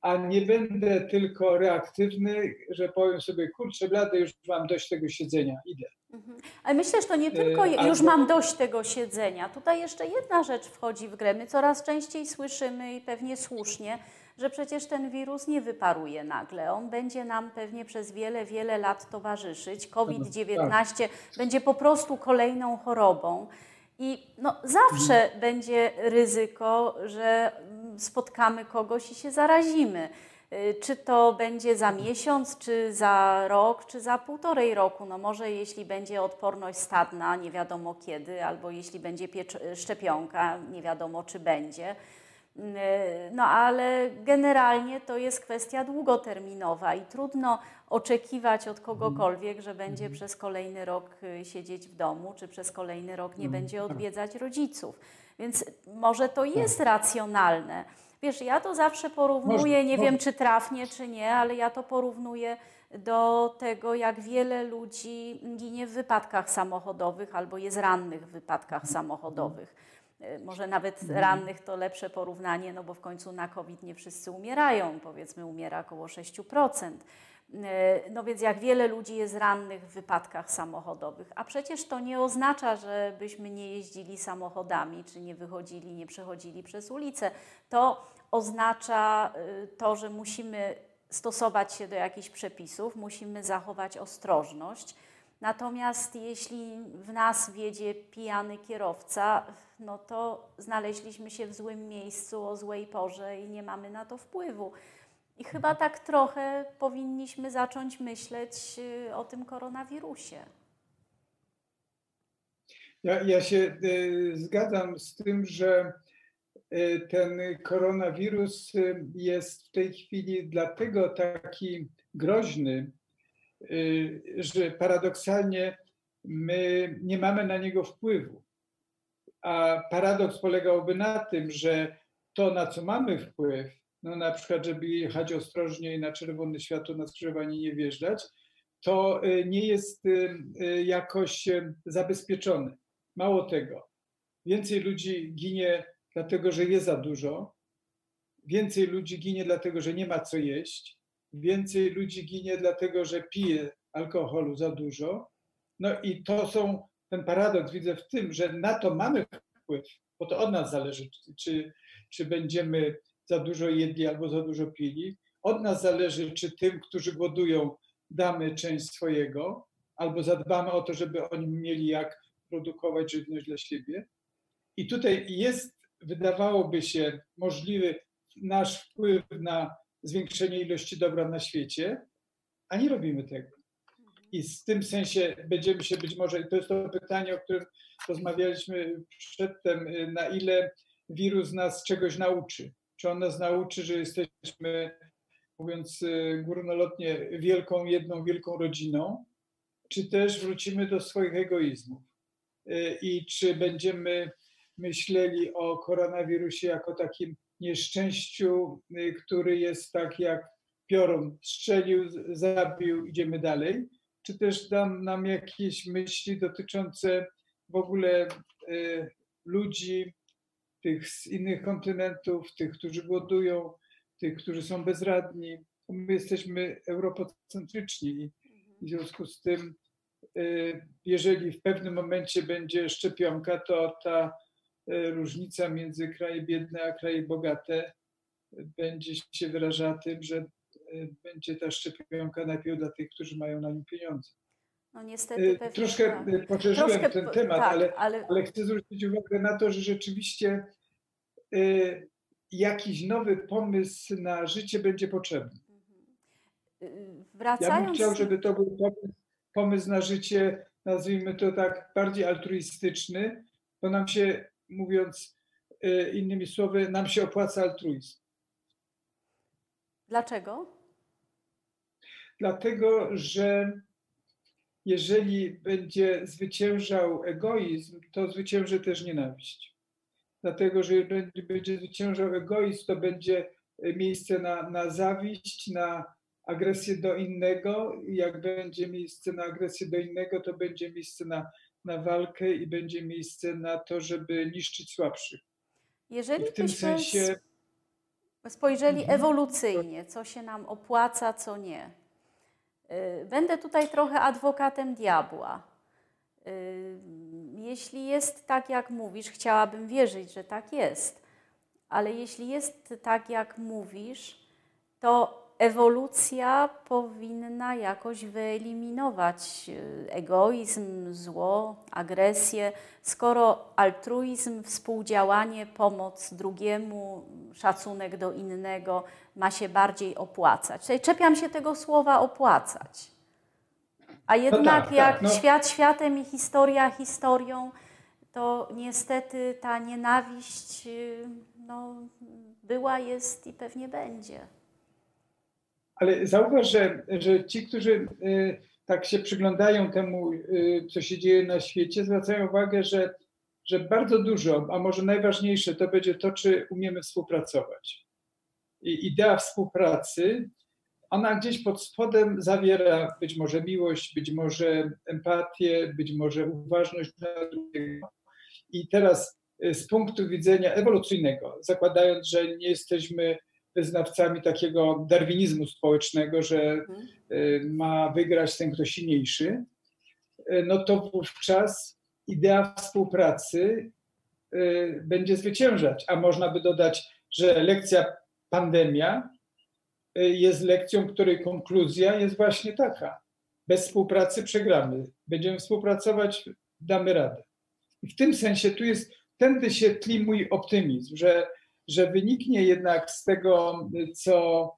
a nie będę tylko reaktywny, że powiem sobie, kurczę, blady, już mam dość tego siedzenia, idę. Mhm. Ale myślę, że to nie tylko e, już mam dość tego siedzenia. Tutaj jeszcze jedna rzecz wchodzi w grę. My coraz częściej słyszymy i pewnie słusznie, że przecież ten wirus nie wyparuje nagle. On będzie nam pewnie przez wiele, wiele lat towarzyszyć. COVID-19 tak. będzie po prostu kolejną chorobą. I no, zawsze mhm. będzie ryzyko, że spotkamy kogoś i się zarazimy. Y, czy to będzie za miesiąc, czy za rok, czy za półtorej roku? No może jeśli będzie odporność stadna, nie wiadomo kiedy, albo jeśli będzie szczepionka, nie wiadomo czy będzie. No ale generalnie to jest kwestia długoterminowa i trudno oczekiwać od kogokolwiek, że będzie Mhm. przez kolejny rok y, siedzieć w domu, czy przez kolejny rok nie Mhm. będzie Tak. odwiedzać rodziców. Więc może to jest racjonalne. Wiesz, ja to zawsze porównuję, Może- nie może- wiem czy trafnie, czy nie, ale ja to porównuję do tego, jak wiele ludzi ginie w wypadkach samochodowych albo jest rannych w wypadkach samochodowych. E, Może nawet rannych to lepsze porównanie, no bo w końcu na COVID nie wszyscy umierają, powiedzmy umiera około 6%. E, No więc jak wiele ludzi jest rannych w wypadkach samochodowych, a przecież to nie oznacza, żebyśmy nie jeździli samochodami, czy nie wychodzili, nie przechodzili przez ulicę. To oznacza y, to, że musimy stosować się do jakichś przepisów, musimy zachować ostrożność. Natomiast jeśli w nas wiedzie pijany kierowca, no to znaleźliśmy się w złym miejscu o złej porze i nie mamy na to wpływu. I chyba tak trochę powinniśmy zacząć myśleć y, o tym koronawirusie. Ja, ja się y, zgadzam z tym, że y, ten koronawirus y, jest w tej chwili dlatego taki groźny, y, że paradoksalnie my nie mamy na niego wpływu. A paradoks polegałby na tym, że to, na co mamy wpływ, no na przykład, żeby jechać ostrożniej na czerwone światło na skrzyżowanie nie wjeżdżać, to y, nie jest y, y, jakoś y, zabezpieczone. Mało tego, więcej ludzi ginie dlatego, że je za dużo, więcej ludzi ginie dlatego, że nie ma co jeść, więcej ludzi ginie dlatego, że pije alkoholu za dużo. No i to są, ten paradoks widzę w tym, że na to mamy wpływ, bo to od nas zależy, czy, czy będziemy za dużo jedli albo za dużo pili. Od nas zależy, czy tym, którzy głodują, damy część swojego, albo zadbamy o to, żeby oni mieli jak produkować żywność dla siebie. I tutaj jest, wydawałoby się, możliwy nasz wpływ na zwiększenie ilości dobra na świecie, a nie robimy tego. I w tym sensie będziemy się być może, to jest to pytanie, o którym rozmawialiśmy przedtem, na ile wirus nas czegoś nauczy. Czy on nas nauczy, że jesteśmy, mówiąc y, górnolotnie, wielką, jedną wielką rodziną, czy też wrócimy do swoich egoizmów? Y, i czy będziemy myśleli o koronawirusie jako takim nieszczęściu, y, który jest tak jak piorun strzelił, zabił, idziemy dalej, czy też dam nam jakieś myśli dotyczące w ogóle ludzi, tych z innych kontynentów, tych, którzy głodują, tych, którzy są bezradni. My jesteśmy europocentryczni i w związku z tym, y, jeżeli w pewnym momencie będzie szczepionka, to ta y, różnica między kraje biedne a kraje bogate będzie się wyrażała tym, że y, będzie ta szczepionka najpierw dla tych, którzy mają na nią pieniądze. No niestety Y, pewnie Troszkę tak. y, poszerzyłem Troszkę ten temat, tak, ale, ale ale chcę zwrócić uwagę na to, że rzeczywiście y, jakiś nowy pomysł na życie będzie potrzebny. y, Ja bym wracając... chciał, żeby to był pomysł, pomysł na życie, nazwijmy to tak, bardziej altruistyczny, bo nam się, mówiąc y, innymi słowy, nam się opłaca altruizm. Dlaczego? Dlatego, że jeżeli będzie zwyciężał egoizm, to zwycięży też nienawiść. Dlatego, że jeżeli będzie zwyciężał egoizm, to będzie miejsce na, na zawiść, na agresję do innego. Jak będzie miejsce na agresję do innego, to będzie miejsce na, na walkę i będzie miejsce na to, żeby niszczyć słabszych. I Jeżeli w tym sensie spojrzeli Mhm. ewolucyjnie, co się nam opłaca, co nie. Y, Będę tutaj trochę adwokatem diabła. Y, Jeśli jest tak, jak mówisz, chciałabym wierzyć, że tak jest, ale jeśli jest tak, jak mówisz, to ewolucja powinna jakoś wyeliminować y, egoizm, zło, agresję, skoro altruizm, współdziałanie, pomoc drugiemu, szacunek do innego ma się bardziej opłacać. Tutaj czepiam się tego słowa opłacać. A jednak tak, jak tak, no. świat światem i historia historią, to niestety ta nienawiść y, no, była, jest i pewnie będzie. Ale zauważ, że, że ci, którzy y, tak się przyglądają temu, y, co się dzieje na świecie, zwracają uwagę, że, że bardzo dużo, a może najważniejsze, to będzie to, czy umiemy współpracować. I idea współpracy, ona gdzieś pod spodem zawiera być może miłość, być może empatię, być może uważność dla drugiego. I teraz y, z punktu widzenia ewolucyjnego, zakładając, że nie jesteśmy wyznawcami takiego darwinizmu społecznego, że Mhm. y, ma wygrać ten, kto silniejszy, y, no to wówczas idea współpracy y, będzie zwyciężać. A można by dodać, że lekcja pandemia jest lekcją, której konkluzja jest właśnie taka. Bez współpracy przegramy. Będziemy współpracować, damy radę. I w tym sensie tu jest, tędy się tli mój optymizm, że, że wyniknie jednak z tego, co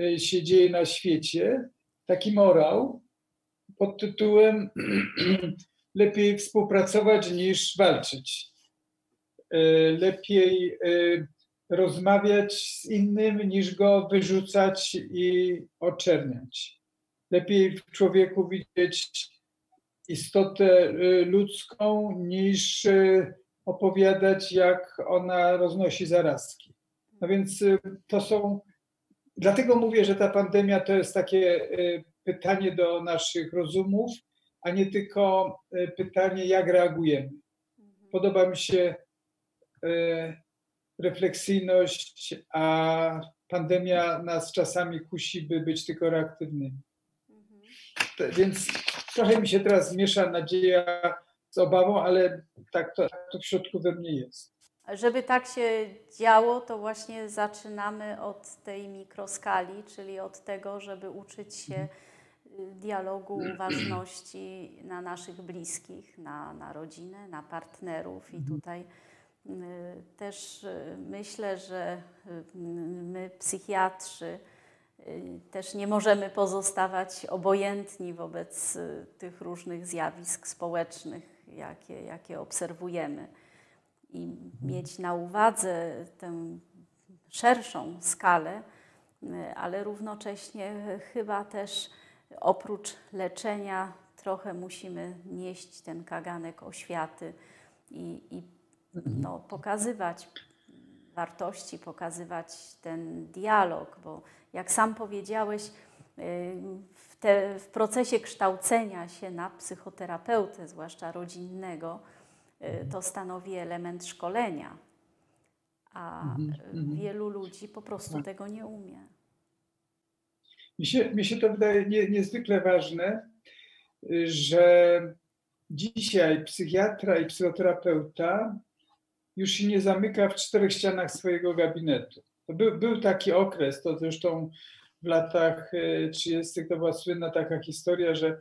y, się dzieje na świecie, taki morał pod tytułem lepiej współpracować niż walczyć. Y, Lepiej y, rozmawiać z innym niż go wyrzucać i oczerniać. Lepiej w człowieku widzieć istotę ludzką niż opowiadać, jak ona roznosi zarazki. No więc y, to są. Dlatego mówię, że ta pandemia to jest takie y, pytanie do naszych rozumów, a nie tylko y, pytanie, jak reagujemy. Podoba mi się refleksyjność, a pandemia nas czasami kusi, by być tylko reaktywnymi. Mhm. Więc trochę mi się teraz miesza nadzieja z obawą, ale tak to, tak to w środku we mnie jest. Żeby tak się działo, to właśnie zaczynamy od tej mikroskali, czyli od tego, żeby uczyć się y, dialogu, uważności na naszych bliskich, na, na rodzinę, na partnerów. I tutaj y, też y, myślę, że my, psychiatrzy, też nie możemy pozostawać obojętni wobec tych różnych zjawisk społecznych, jakie, jakie obserwujemy. I mieć na uwadze tę szerszą skalę, y, ale równocześnie chyba też oprócz leczenia trochę musimy nieść ten kaganek oświaty i, i no, pokazywać wartości, pokazywać ten dialog, bo jak sam powiedziałeś, w, te, w procesie kształcenia się na psychoterapeutę, zwłaszcza rodzinnego, y, to stanowi element szkolenia, a Mhm, mhm. wielu ludzi po prostu Tak. tego nie umie. Mi się, mi się to wydaje nie, niezwykle ważne, y, że dzisiaj psychiatra i psychoterapeuta już się nie zamyka w czterech ścianach swojego gabinetu. Był, był taki okres, to zresztą w latach y, 30. to była słynna taka historia, że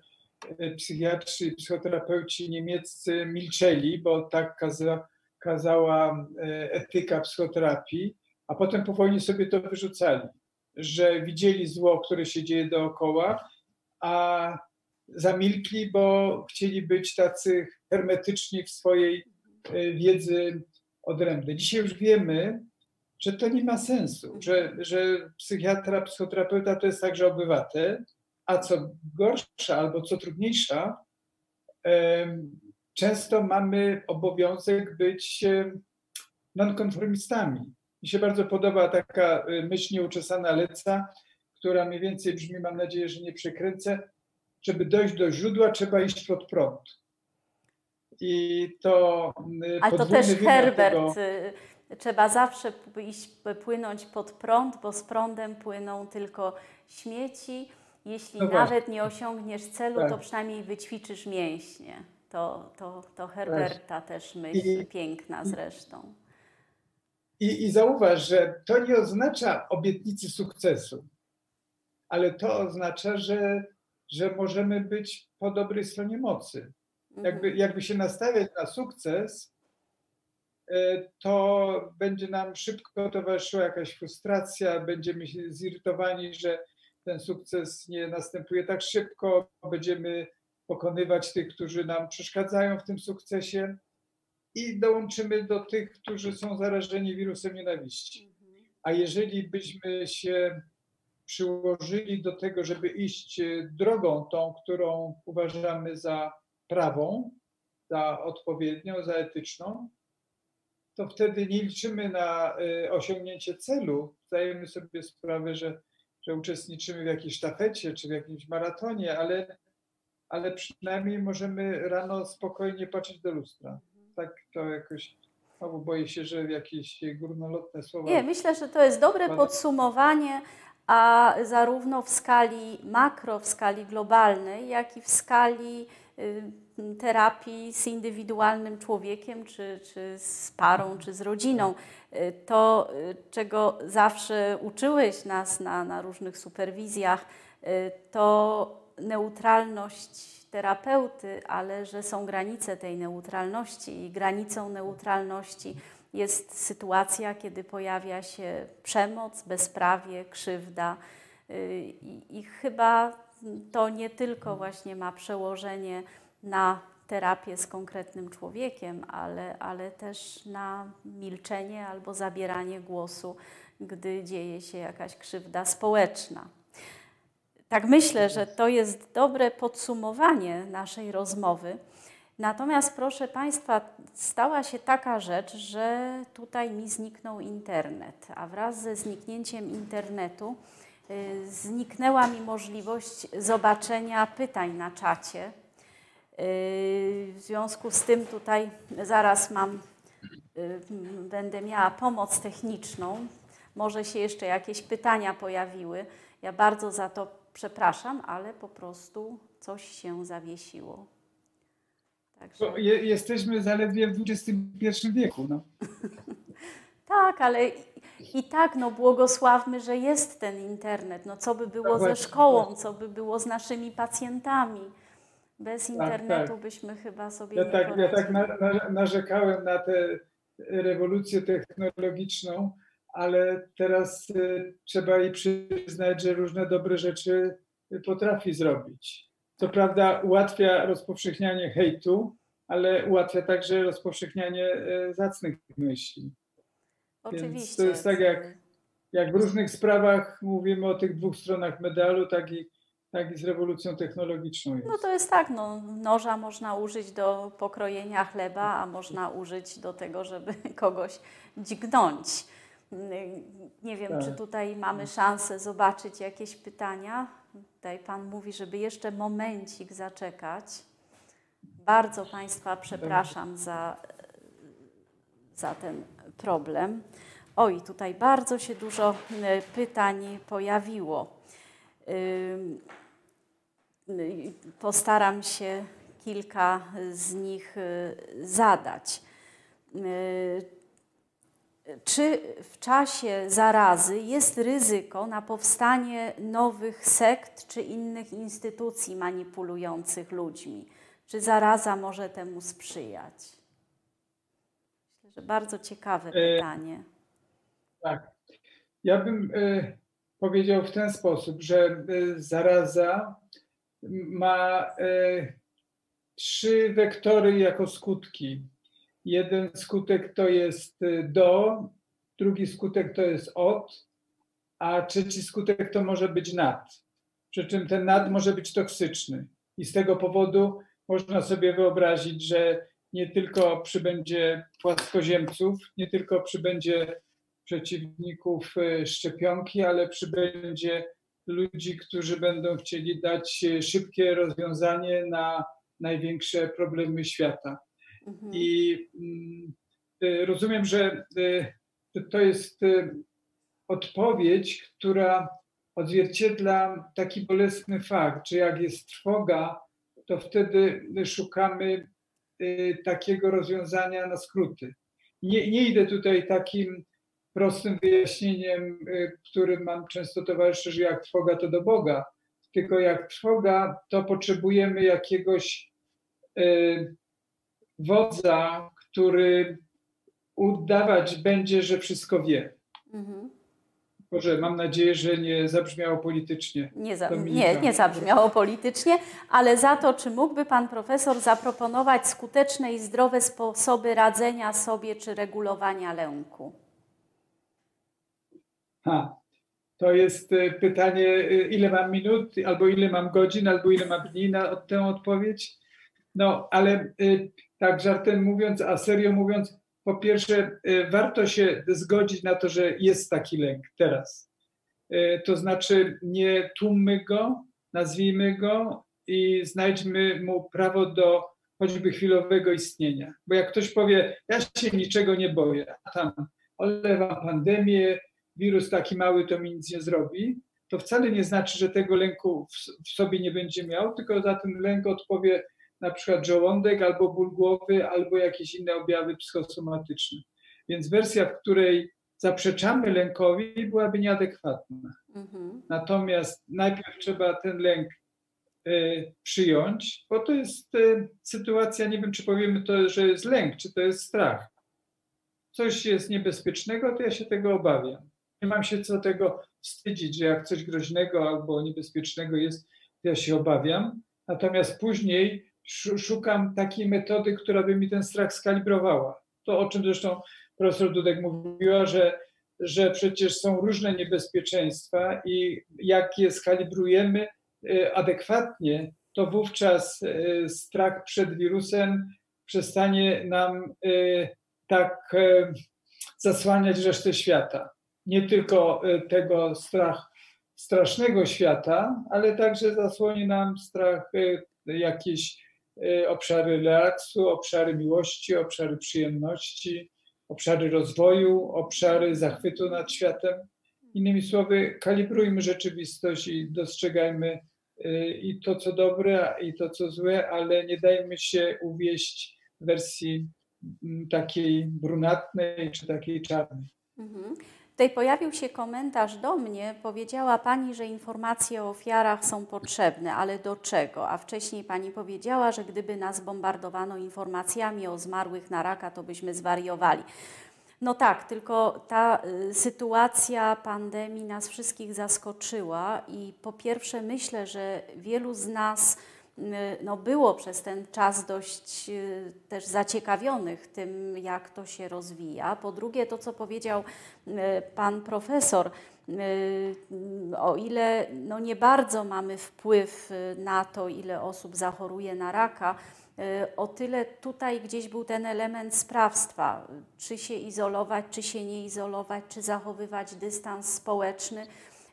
y, psychiatrzy i psychoterapeuci niemieccy milczeli, bo tak kaza, kazała y, etyka psychoterapii, a potem po wojnie sobie to wyrzucali że widzieli zło, które się dzieje dookoła, a zamilkli, bo chcieli być tacy hermetyczni w swojej e, wiedzy odrębnej. Dzisiaj już wiemy, że to nie ma sensu, że, że psychiatra, psychoterapeuta to jest także obywatel, a co gorsza albo co trudniejsza, często mamy obowiązek być nonkonformistami. Mi się bardzo podoba taka y, myśl nieuczesana Leca, która mniej więcej brzmi, mam nadzieję, że nie przekręcę, żeby dojść do źródła, trzeba iść pod prąd. I to y, Ale to też Herbert, tego- y, trzeba zawsze iść, płynąć pod prąd, bo z prądem płyną tylko śmieci. Jeśli No nawet nie osiągniesz celu, to Tak. przynajmniej wyćwiczysz mięśnie. To, to, to Herberta też myśl, I- piękna zresztą. I, I zauważ, że to nie oznacza obietnicy sukcesu, ale to oznacza, że, że możemy być po dobrej stronie mocy. Jakby, jakby się nastawiać na sukces, to będzie nam szybko towarzyszyła jakaś frustracja, będziemy się zirytowani, że ten sukces nie następuje tak szybko, będziemy pokonywać tych, którzy nam przeszkadzają w tym sukcesie. i dołączymy do tych, którzy są zarażeni wirusem nienawiści. A jeżeli byśmy się przyłożyli do tego, żeby iść drogą tą, którą uważamy za prawą, za odpowiednią, za etyczną, to wtedy nie liczymy na y, osiągnięcie celu. Zdajemy sobie sprawę, że, że uczestniczymy w jakiejś sztafecie czy w jakimś maratonie, ale, ale przynajmniej możemy rano spokojnie patrzeć do lustra. Tak to jakoś. Znowu boję się, że jakieś górnolotne słowa. Nie, myślę, że to jest dobre podsumowanie, a zarówno w skali makro, w skali globalnej, jak i w skali terapii z indywidualnym człowiekiem, czy, czy z parą, czy z rodziną. Y, to, y, czego zawsze uczyłeś nas na, na różnych superwizjach, y, to neutralność terapeuty, ale że są granice tej neutralności i granicą neutralności jest sytuacja, kiedy pojawia się przemoc, bezprawie, krzywda. I, i chyba to nie tylko właśnie ma przełożenie na terapię z konkretnym człowiekiem, ale, ale też na milczenie albo zabieranie głosu, gdy dzieje się jakaś krzywda społeczna. Tak myślę, że to jest dobre podsumowanie naszej rozmowy. Natomiast, proszę Państwa, stała się taka rzecz, że tutaj mi zniknął internet, a wraz ze zniknięciem internetu zniknęła mi możliwość zobaczenia pytań na czacie. W związku z tym tutaj zaraz mam, y, będę miała pomoc techniczną. Może się jeszcze jakieś pytania pojawiły. Ja bardzo za to przepraszam, ale po prostu coś się zawiesiło. Także... Je, jesteśmy zaledwie w XXI wieku. No. tak, ale i tak no, błogosławmy, że jest ten internet. No, co by było no ze szkołą, co by było z naszymi pacjentami. Bez tak, internetu tak. byśmy chyba sobie ja nie tak, Ja tak na, na, narzekałem na tę rewolucję technologiczną, ale teraz y, trzeba jej przyznać, że różne dobre rzeczy potrafi zrobić. Co prawda ułatwia rozpowszechnianie hejtu, ale ułatwia także rozpowszechnianie y, zacnych myśli. Oczywiście. Więc to jest tak, jak, jak w różnych sprawach mówimy o tych dwóch stronach medalu, tak i tak i z rewolucją technologiczną jest. No to jest tak, no, noża można użyć do pokrojenia chleba, a można użyć do tego, żeby kogoś dźgnąć. Nie wiem, tak. czy tutaj mamy szansę zobaczyć jakieś pytania. Tutaj Pan mówi, żeby jeszcze momencik zaczekać. Bardzo Państwa przepraszam za, za ten problem. Oj, tutaj bardzo się dużo e, pytań pojawiło. Postaram się kilka z nich y, zadać. Y, czy w czasie zarazy jest ryzyko na powstanie nowych sekt czy innych instytucji manipulujących ludźmi? Czy zaraza może temu sprzyjać? Myślę, że bardzo ciekawe e, pytanie. tak. Ja bym e, powiedział w ten sposób, że e, zaraza ma trzy wektory jako skutki. Jeden skutek to jest do, drugi skutek to jest od, a trzeci skutek to może być nad. Przy czym ten nad może być toksyczny. I z tego powodu można sobie wyobrazić, że nie tylko przybędzie płaskoziemców, nie tylko przybędzie przeciwników e, szczepionki, ale przybędzie ludzi, którzy będą chcieli dać e, szybkie rozwiązanie na największe problemy świata. Mhm. I mm, e, rozumiem, że to jest odpowiedź, która odzwierciedla taki bolesny fakt, że jak jest trwoga, to wtedy szukamy takiego rozwiązania na skróty. Nie, nie idę tutaj takim prostym wyjaśnieniem, y, którym mam często towarzyszy, że jak trwoga to do Boga, tylko jak trwoga to potrzebujemy jakiegoś y, wodza, który udawać będzie, że wszystko wie. Mhm. Boże, mam nadzieję, że nie zabrzmiało politycznie. Nie, za, nie, nie zabrzmiało politycznie, ale za to, czy mógłby Pan Profesor zaproponować skuteczne i zdrowe sposoby radzenia sobie czy regulowania lęku? Ha, to jest e, pytanie, e, ile mam minut, albo ile mam godzin, albo ile mam dni na tę odpowiedź. No, ale e, tak żartem mówiąc, a serio mówiąc, po pierwsze, warto się zgodzić na to, że jest taki lęk teraz. To znaczy, nie tłummy go, nazwijmy go i znajdźmy mu prawo do choćby chwilowego istnienia. Bo jak ktoś powie, ja się niczego nie boję, a tam olewam pandemię, wirus taki mały to mi nic nie zrobi, to wcale nie znaczy, że tego lęku w, sobie nie będzie miał, tylko za ten lęk odpowie na przykład żołądek albo ból głowy, albo jakieś inne objawy psychosomatyczne. Więc wersja, w której zaprzeczamy lękowi, byłaby nieadekwatna. Mhm. Natomiast najpierw trzeba ten lęk y, przyjąć, bo to jest y, sytuacja, nie wiem, czy powiemy to, że jest lęk, czy to jest strach. Coś jest niebezpiecznego, to ja się tego obawiam nie mam się co tego wstydzić, że jak coś groźnego albo niebezpiecznego jest, to ja się obawiam. Natomiast później szukam takiej metody, która by mi ten strach skalibrowała. To, o czym zresztą profesor Dudek mówiła, że, że przecież są różne niebezpieczeństwa i jak je skalibrujemy y, adekwatnie, to wówczas y, strach przed wirusem przestanie nam y, tak zasłaniać resztę świata nie tylko tego strach, strasznego świata, ale także zasłoni nam strach jakieś y, obszary relaksu, obszary miłości, obszary przyjemności, obszary rozwoju, obszary zachwytu nad światem. Innymi słowy, kalibrujmy rzeczywistość i dostrzegajmy i to, co dobre, i to, co złe, ale nie dajmy się uwieść wersji mm, takiej brunatnej czy takiej czarnej. Mhm. Tutaj pojawił się komentarz do mnie. Powiedziała Pani, że informacje o ofiarach są potrzebne, ale do czego? A wcześniej Pani powiedziała, że gdyby nas bombardowano informacjami o zmarłych na raka, to byśmy zwariowali. No tak, tylko ta y, sytuacja pandemii nas wszystkich zaskoczyła i po pierwsze myślę, że wielu z nas no, było przez ten czas dość y, też zaciekawionych tym, jak to się rozwija. Po drugie, to co powiedział y, pan profesor, o ile no, nie bardzo mamy wpływ na to, ile osób zachoruje na raka, o tyle tutaj gdzieś był ten element sprawstwa, czy się izolować, czy się nie izolować, czy zachowywać dystans społeczny.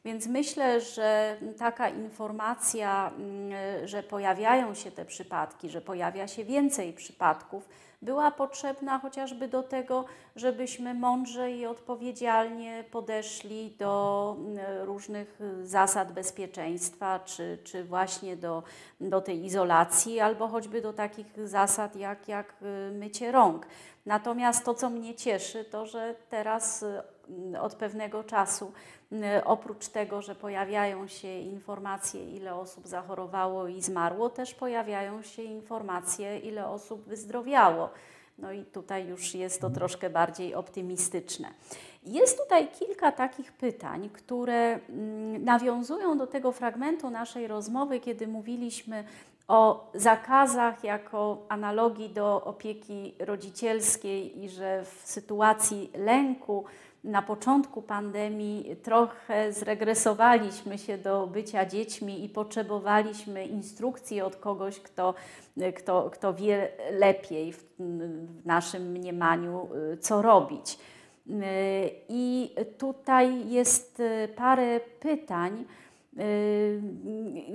Więc myślę, że taka informacja, mm, że pojawiają się te przypadki, że pojawia się więcej przypadków, była potrzebna chociażby do tego, żebyśmy mądrze i odpowiedzialnie podeszli do mm, różnych zasad bezpieczeństwa, czy, czy właśnie do, do tej izolacji, albo choćby do takich zasad jak, jak y, mycie rąk. Natomiast to, co mnie cieszy, to że teraz y, od pewnego czasu Y, oprócz tego, że pojawiają się informacje, ile osób zachorowało i zmarło, też pojawiają się informacje, ile osób wyzdrowiało. No i tutaj już jest to troszkę bardziej optymistyczne. Jest tutaj kilka takich pytań, które mm, nawiązują do tego fragmentu naszej rozmowy, kiedy mówiliśmy o zakazach jako analogii do opieki rodzicielskiej i że w sytuacji lęku na początku pandemii trochę zregresowaliśmy się do bycia dziećmi i potrzebowaliśmy instrukcji od kogoś, kto, kto, kto wie lepiej w, w naszym mniemaniu, co robić. I tutaj jest parę pytań Y,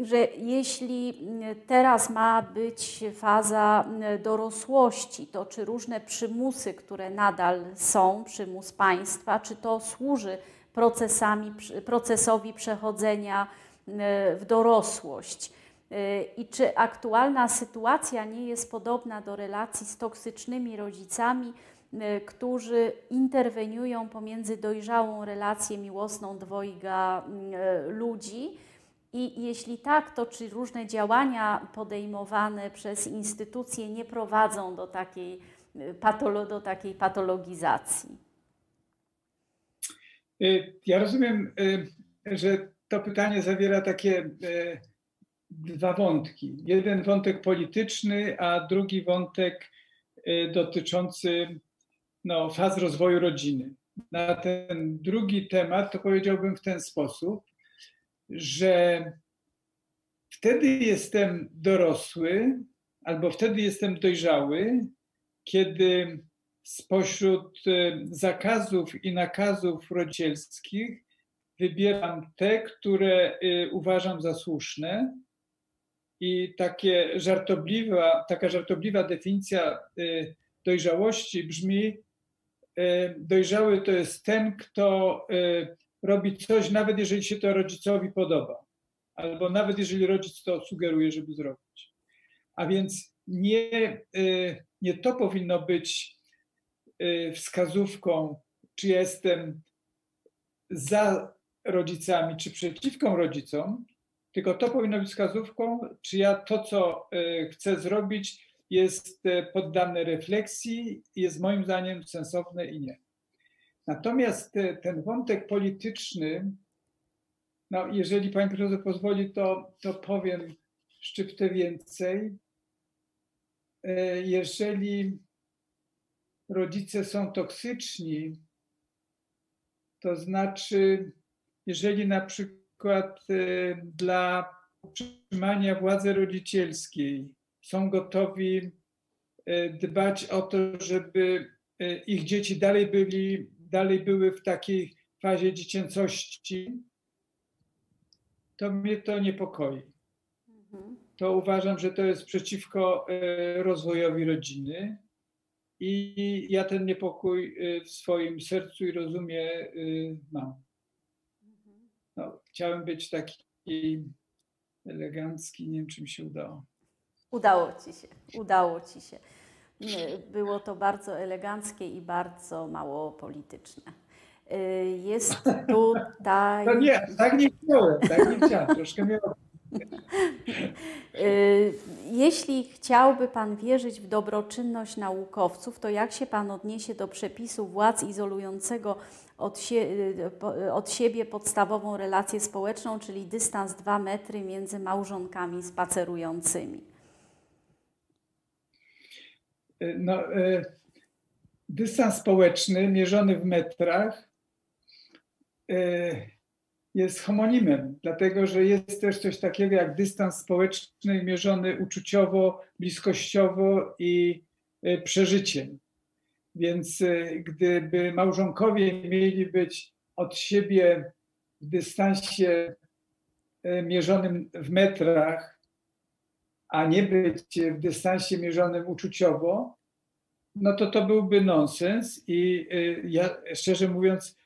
że jeśli teraz ma być faza dorosłości, to czy różne przymusy, które nadal są, przymus państwa, czy to służy procesami, procesowi przechodzenia y, w dorosłość? Y, I czy aktualna sytuacja nie jest podobna do relacji z toksycznymi rodzicami, Y, którzy interweniują pomiędzy dojrzałą relację miłosną dwojga y, ludzi. I jeśli tak, to czy różne działania podejmowane przez instytucje nie prowadzą do takiej, y, patolo, do takiej patologizacji? Ja rozumiem, że to pytanie zawiera takie dwa wątki. Jeden wątek polityczny, a drugi wątek dotyczący no, faz rozwoju rodziny. Na ten drugi temat to powiedziałbym w ten sposób, że wtedy jestem dorosły albo wtedy jestem dojrzały, kiedy spośród e, zakazów i nakazów rodzicielskich wybieram te, które e, uważam za słuszne. I takie żartobliwa, taka żartobliwa definicja e, dojrzałości brzmi: dojrzały to jest ten, kto robi coś, nawet jeżeli się to rodzicowi podoba, albo nawet jeżeli rodzic to sugeruje, żeby zrobić. A więc nie, y, nie to powinno być y, wskazówką, czy jestem za rodzicami, czy przeciwko rodzicom, tylko to powinno być wskazówką, czy ja to, co y, chcę zrobić, jest poddane refleksji, jest moim zdaniem sensowne i nie. Natomiast ten wątek polityczny, no jeżeli pani profesor pozwoli, to, to powiem szczyptę więcej. E, jeżeli rodzice są toksyczni, to znaczy, jeżeli na przykład e, dla utrzymania władzy rodzicielskiej są gotowi e, dbać o to, żeby ich dzieci dalej byli, dalej były w takiej fazie dziecięcości, to mnie to niepokoi. Mhm to uważam, że to jest przeciwko e, rozwojowi rodziny. I ja ten niepokój e, w swoim sercu i rozumie e, mam. No, chciałem być taki elegancki, nie wiem, czy mi się udało. Udało ci się, udało ci się. Było to bardzo eleganckie i bardzo mało polityczne. Jest tutaj. No nie, tak nie chciałem, tak nie chciałem. Troszkę miałem Y, jeśli chciałby Pan wierzyć w dobroczynność naukowców, to jak się Pan odniesie do przepisu władz izolującego od, sie, y, od siebie podstawową relację społeczną, czyli dystans 2 metry między małżonkami spacerującymi? Y, no, dystans społeczny mierzony w metrach jest homonimem, dlatego że jest też coś takiego jak dystans społeczny mierzony uczuciowo, bliskościowo i przeżyciem. Więc gdyby małżonkowie mieli być od siebie w dystansie mierzonym w metrach, a nie być w dystansie mierzonym uczuciowo, no to to byłby nonsens. I ja szczerze mówiąc,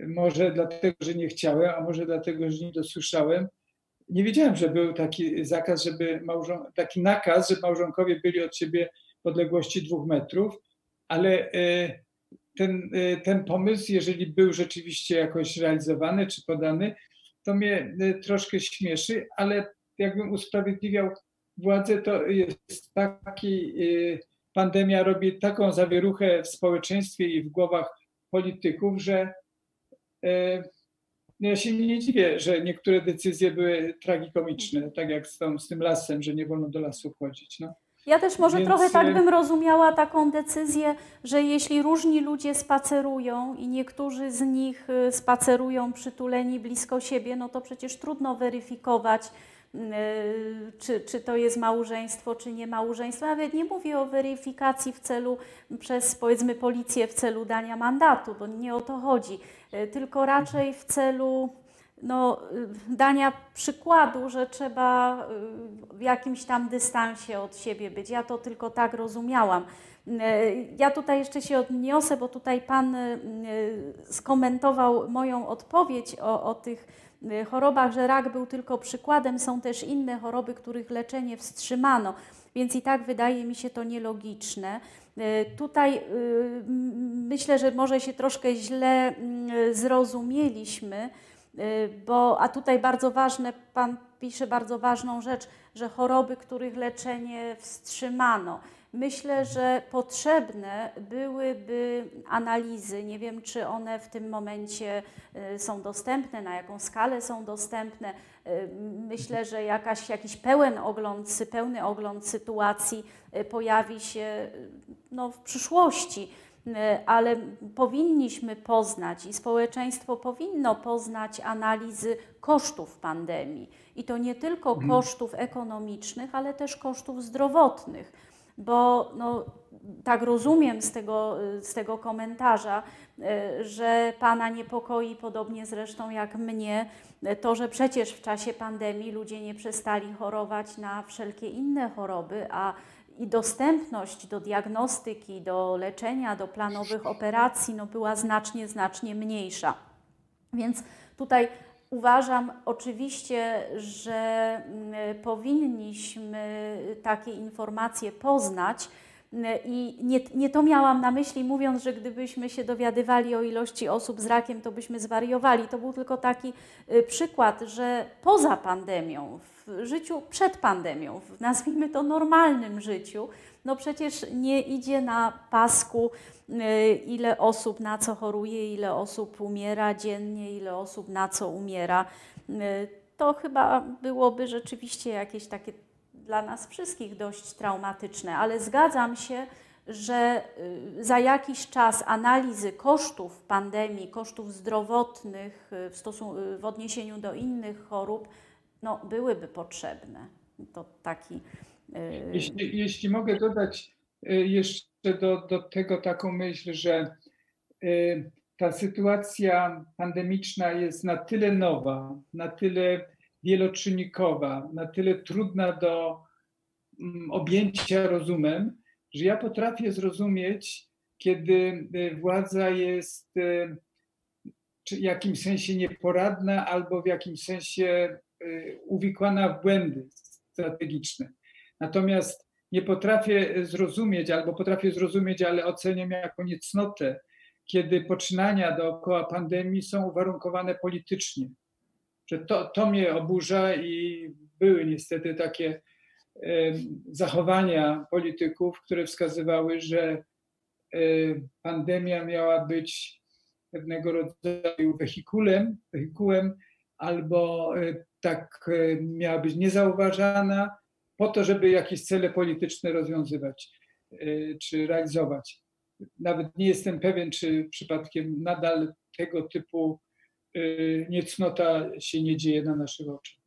może dlatego, że nie chciałem, a może dlatego, że nie dosłyszałem. Nie wiedziałem, że był taki zakaz, żeby małżon... taki nakaz, żeby małżonkowie byli od siebie w odległości dwóch metrów, ale e, ten, e, ten pomysł, jeżeli był rzeczywiście jakoś realizowany czy podany, to mnie troszkę śmieszy, ale jakbym usprawiedliwiał władzę, to jest taki, pandemia robi taką zawieruchę w społeczeństwie i w głowach polityków, że E, no ja się nie dziwię, że niektóre decyzje były tragikomiczne, tak jak z, tą, z tym lasem, że nie wolno do lasu wchodzić. No. Ja też może Więc... trochę tak e, bym rozumiała taką decyzję, że jeśli różni ludzie spacerują i niektórzy z nich spacerują przytuleni blisko siebie, no to przecież trudno weryfikować, Y, czy, czy to jest małżeństwo, czy nie małżeństwo. Nawet nie mówię o weryfikacji w celu, przez powiedzmy policję w celu dania mandatu, bo nie o to chodzi, y, tylko raczej w celu no, y, dania przykładu, że trzeba w jakimś tam dystansie od siebie być. Ja to tylko tak rozumiałam. Ja tutaj jeszcze się odniosę, bo tutaj Pan skomentował moją odpowiedź o, o tych Y, chorobach, że rak był tylko przykładem, są też inne choroby, których leczenie wstrzymano, więc i tak wydaje mi się to nielogiczne. Y, tutaj y, myślę, że może się troszkę źle zrozumieliśmy, bo, a tutaj bardzo ważne, Pan pisze bardzo ważną rzecz, że choroby, których leczenie wstrzymano. Myślę, że potrzebne byłyby analizy. Nie wiem, czy one w tym momencie y, są dostępne, na jaką skalę są dostępne. Y, myślę, że jakaś, jakiś pełen ogląd, pełny ogląd sytuacji y, pojawi się no, w przyszłości ale powinniśmy poznać i społeczeństwo powinno poznać analizy kosztów pandemii. I to nie tylko mhm. kosztów ekonomicznych, ale też kosztów zdrowotnych bo no, tak rozumiem z tego, z tego komentarza, e, że Pana niepokoi, podobnie zresztą jak mnie, to, że przecież w czasie pandemii ludzie nie przestali chorować na wszelkie inne choroby, a i dostępność do diagnostyki, do leczenia, do planowych operacji no, była znacznie, znacznie mniejsza. Więc tutaj Uważam oczywiście, że mm, powinniśmy takie informacje poznać. Mm, I nie, nie to miałam na myśli, mówiąc, że gdybyśmy się dowiadywali o ilości osób z rakiem, to byśmy zwariowali. To był tylko taki y, przykład, że poza pandemią, w życiu przed pandemią, w nazwijmy to normalnym życiu, no przecież nie idzie na pasku, y, ile osób na co choruje, ile osób umiera dziennie, ile osób na co umiera. To chyba byłoby rzeczywiście jakieś takie dla nas wszystkich dość traumatyczne, ale zgadzam się, że y, za jakiś czas analizy kosztów pandemii, kosztów zdrowotnych w, stosunku, w odniesieniu do innych chorób, no, byłyby potrzebne. To taki jeśli, jeśli mogę dodać y, jeszcze do, do tego taką myśl, że y, ta sytuacja pandemiczna jest na tyle nowa, na tyle wieloczynnikowa, na tyle trudna do mm, objęcia rozumem, że ja potrafię zrozumieć, kiedy y, władza jest w jakimś sensie nieporadna albo w jakimś sensie uwikłana w błędy strategiczne. Natomiast nie potrafię zrozumieć, albo potrafię zrozumieć, ale oceniam jako niecnotę, kiedy poczynania dookoła pandemii są uwarunkowane politycznie. Że to, to mnie oburza i były niestety takie zachowania polityków, które wskazywały, że pandemia miała być pewnego rodzaju wehikułem, wehikułem albo e, tak e, miała być niezauważana, po to, żeby jakieś cele polityczne rozwiązywać y, czy realizować. Nawet nie jestem pewien, czy przypadkiem nadal tego typu niecnota się nie dzieje na naszych oczach.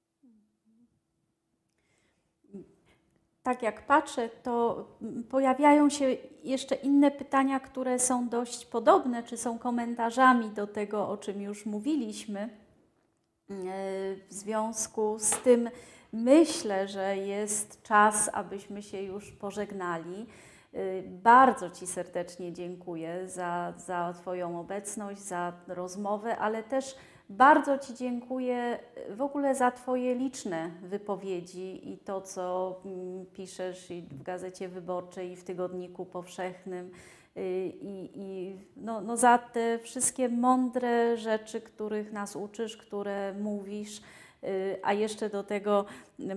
Tak jak patrzę, to pojawiają się jeszcze inne pytania, które są dość podobne, czy są komentarzami do tego, o czym już mówiliśmy. Y, w związku z tym, Myślę, że jest czas, abyśmy się już pożegnali. Y, bardzo Ci serdecznie dziękuję za, za Twoją obecność, za rozmowę, ale też bardzo Ci dziękuję w ogóle za Twoje liczne wypowiedzi i to, co mm, piszesz i w Gazecie Wyborczej, i w Tygodniku Powszechnym. Y, I, i no, no za te wszystkie mądre rzeczy, których nas uczysz, które mówisz. Y, a jeszcze do tego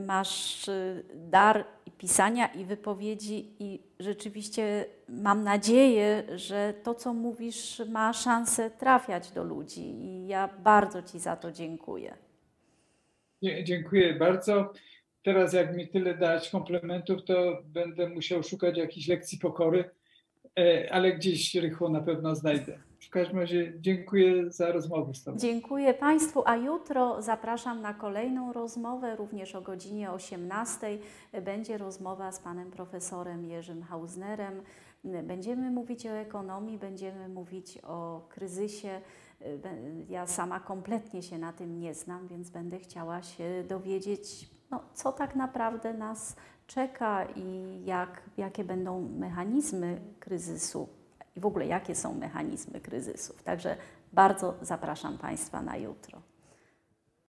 masz y, dar pisania i wypowiedzi i rzeczywiście mam nadzieję, że to, co mówisz, ma szansę trafiać do ludzi i ja bardzo Ci za to dziękuję. Dziękuję bardzo. Teraz jak mi tyle dać komplementów, to będę musiał szukać jakiejś lekcji pokory, ale gdzieś rychło na pewno znajdę. W każdym razie dziękuję za rozmowę z Tobą. Dziękuję Państwu, a jutro zapraszam na kolejną rozmowę, również o godzinie 18 będzie rozmowa z Panem Profesorem Jerzym Hausnerem. Będziemy mówić o ekonomii, będziemy mówić o kryzysie. Ja sama kompletnie się na tym nie znam, więc będę chciała się dowiedzieć, no, co tak naprawdę nas czeka i jak, jakie będą mechanizmy kryzysu i w ogóle jakie są mechanizmy kryzysów. Także bardzo zapraszam Państwa na jutro.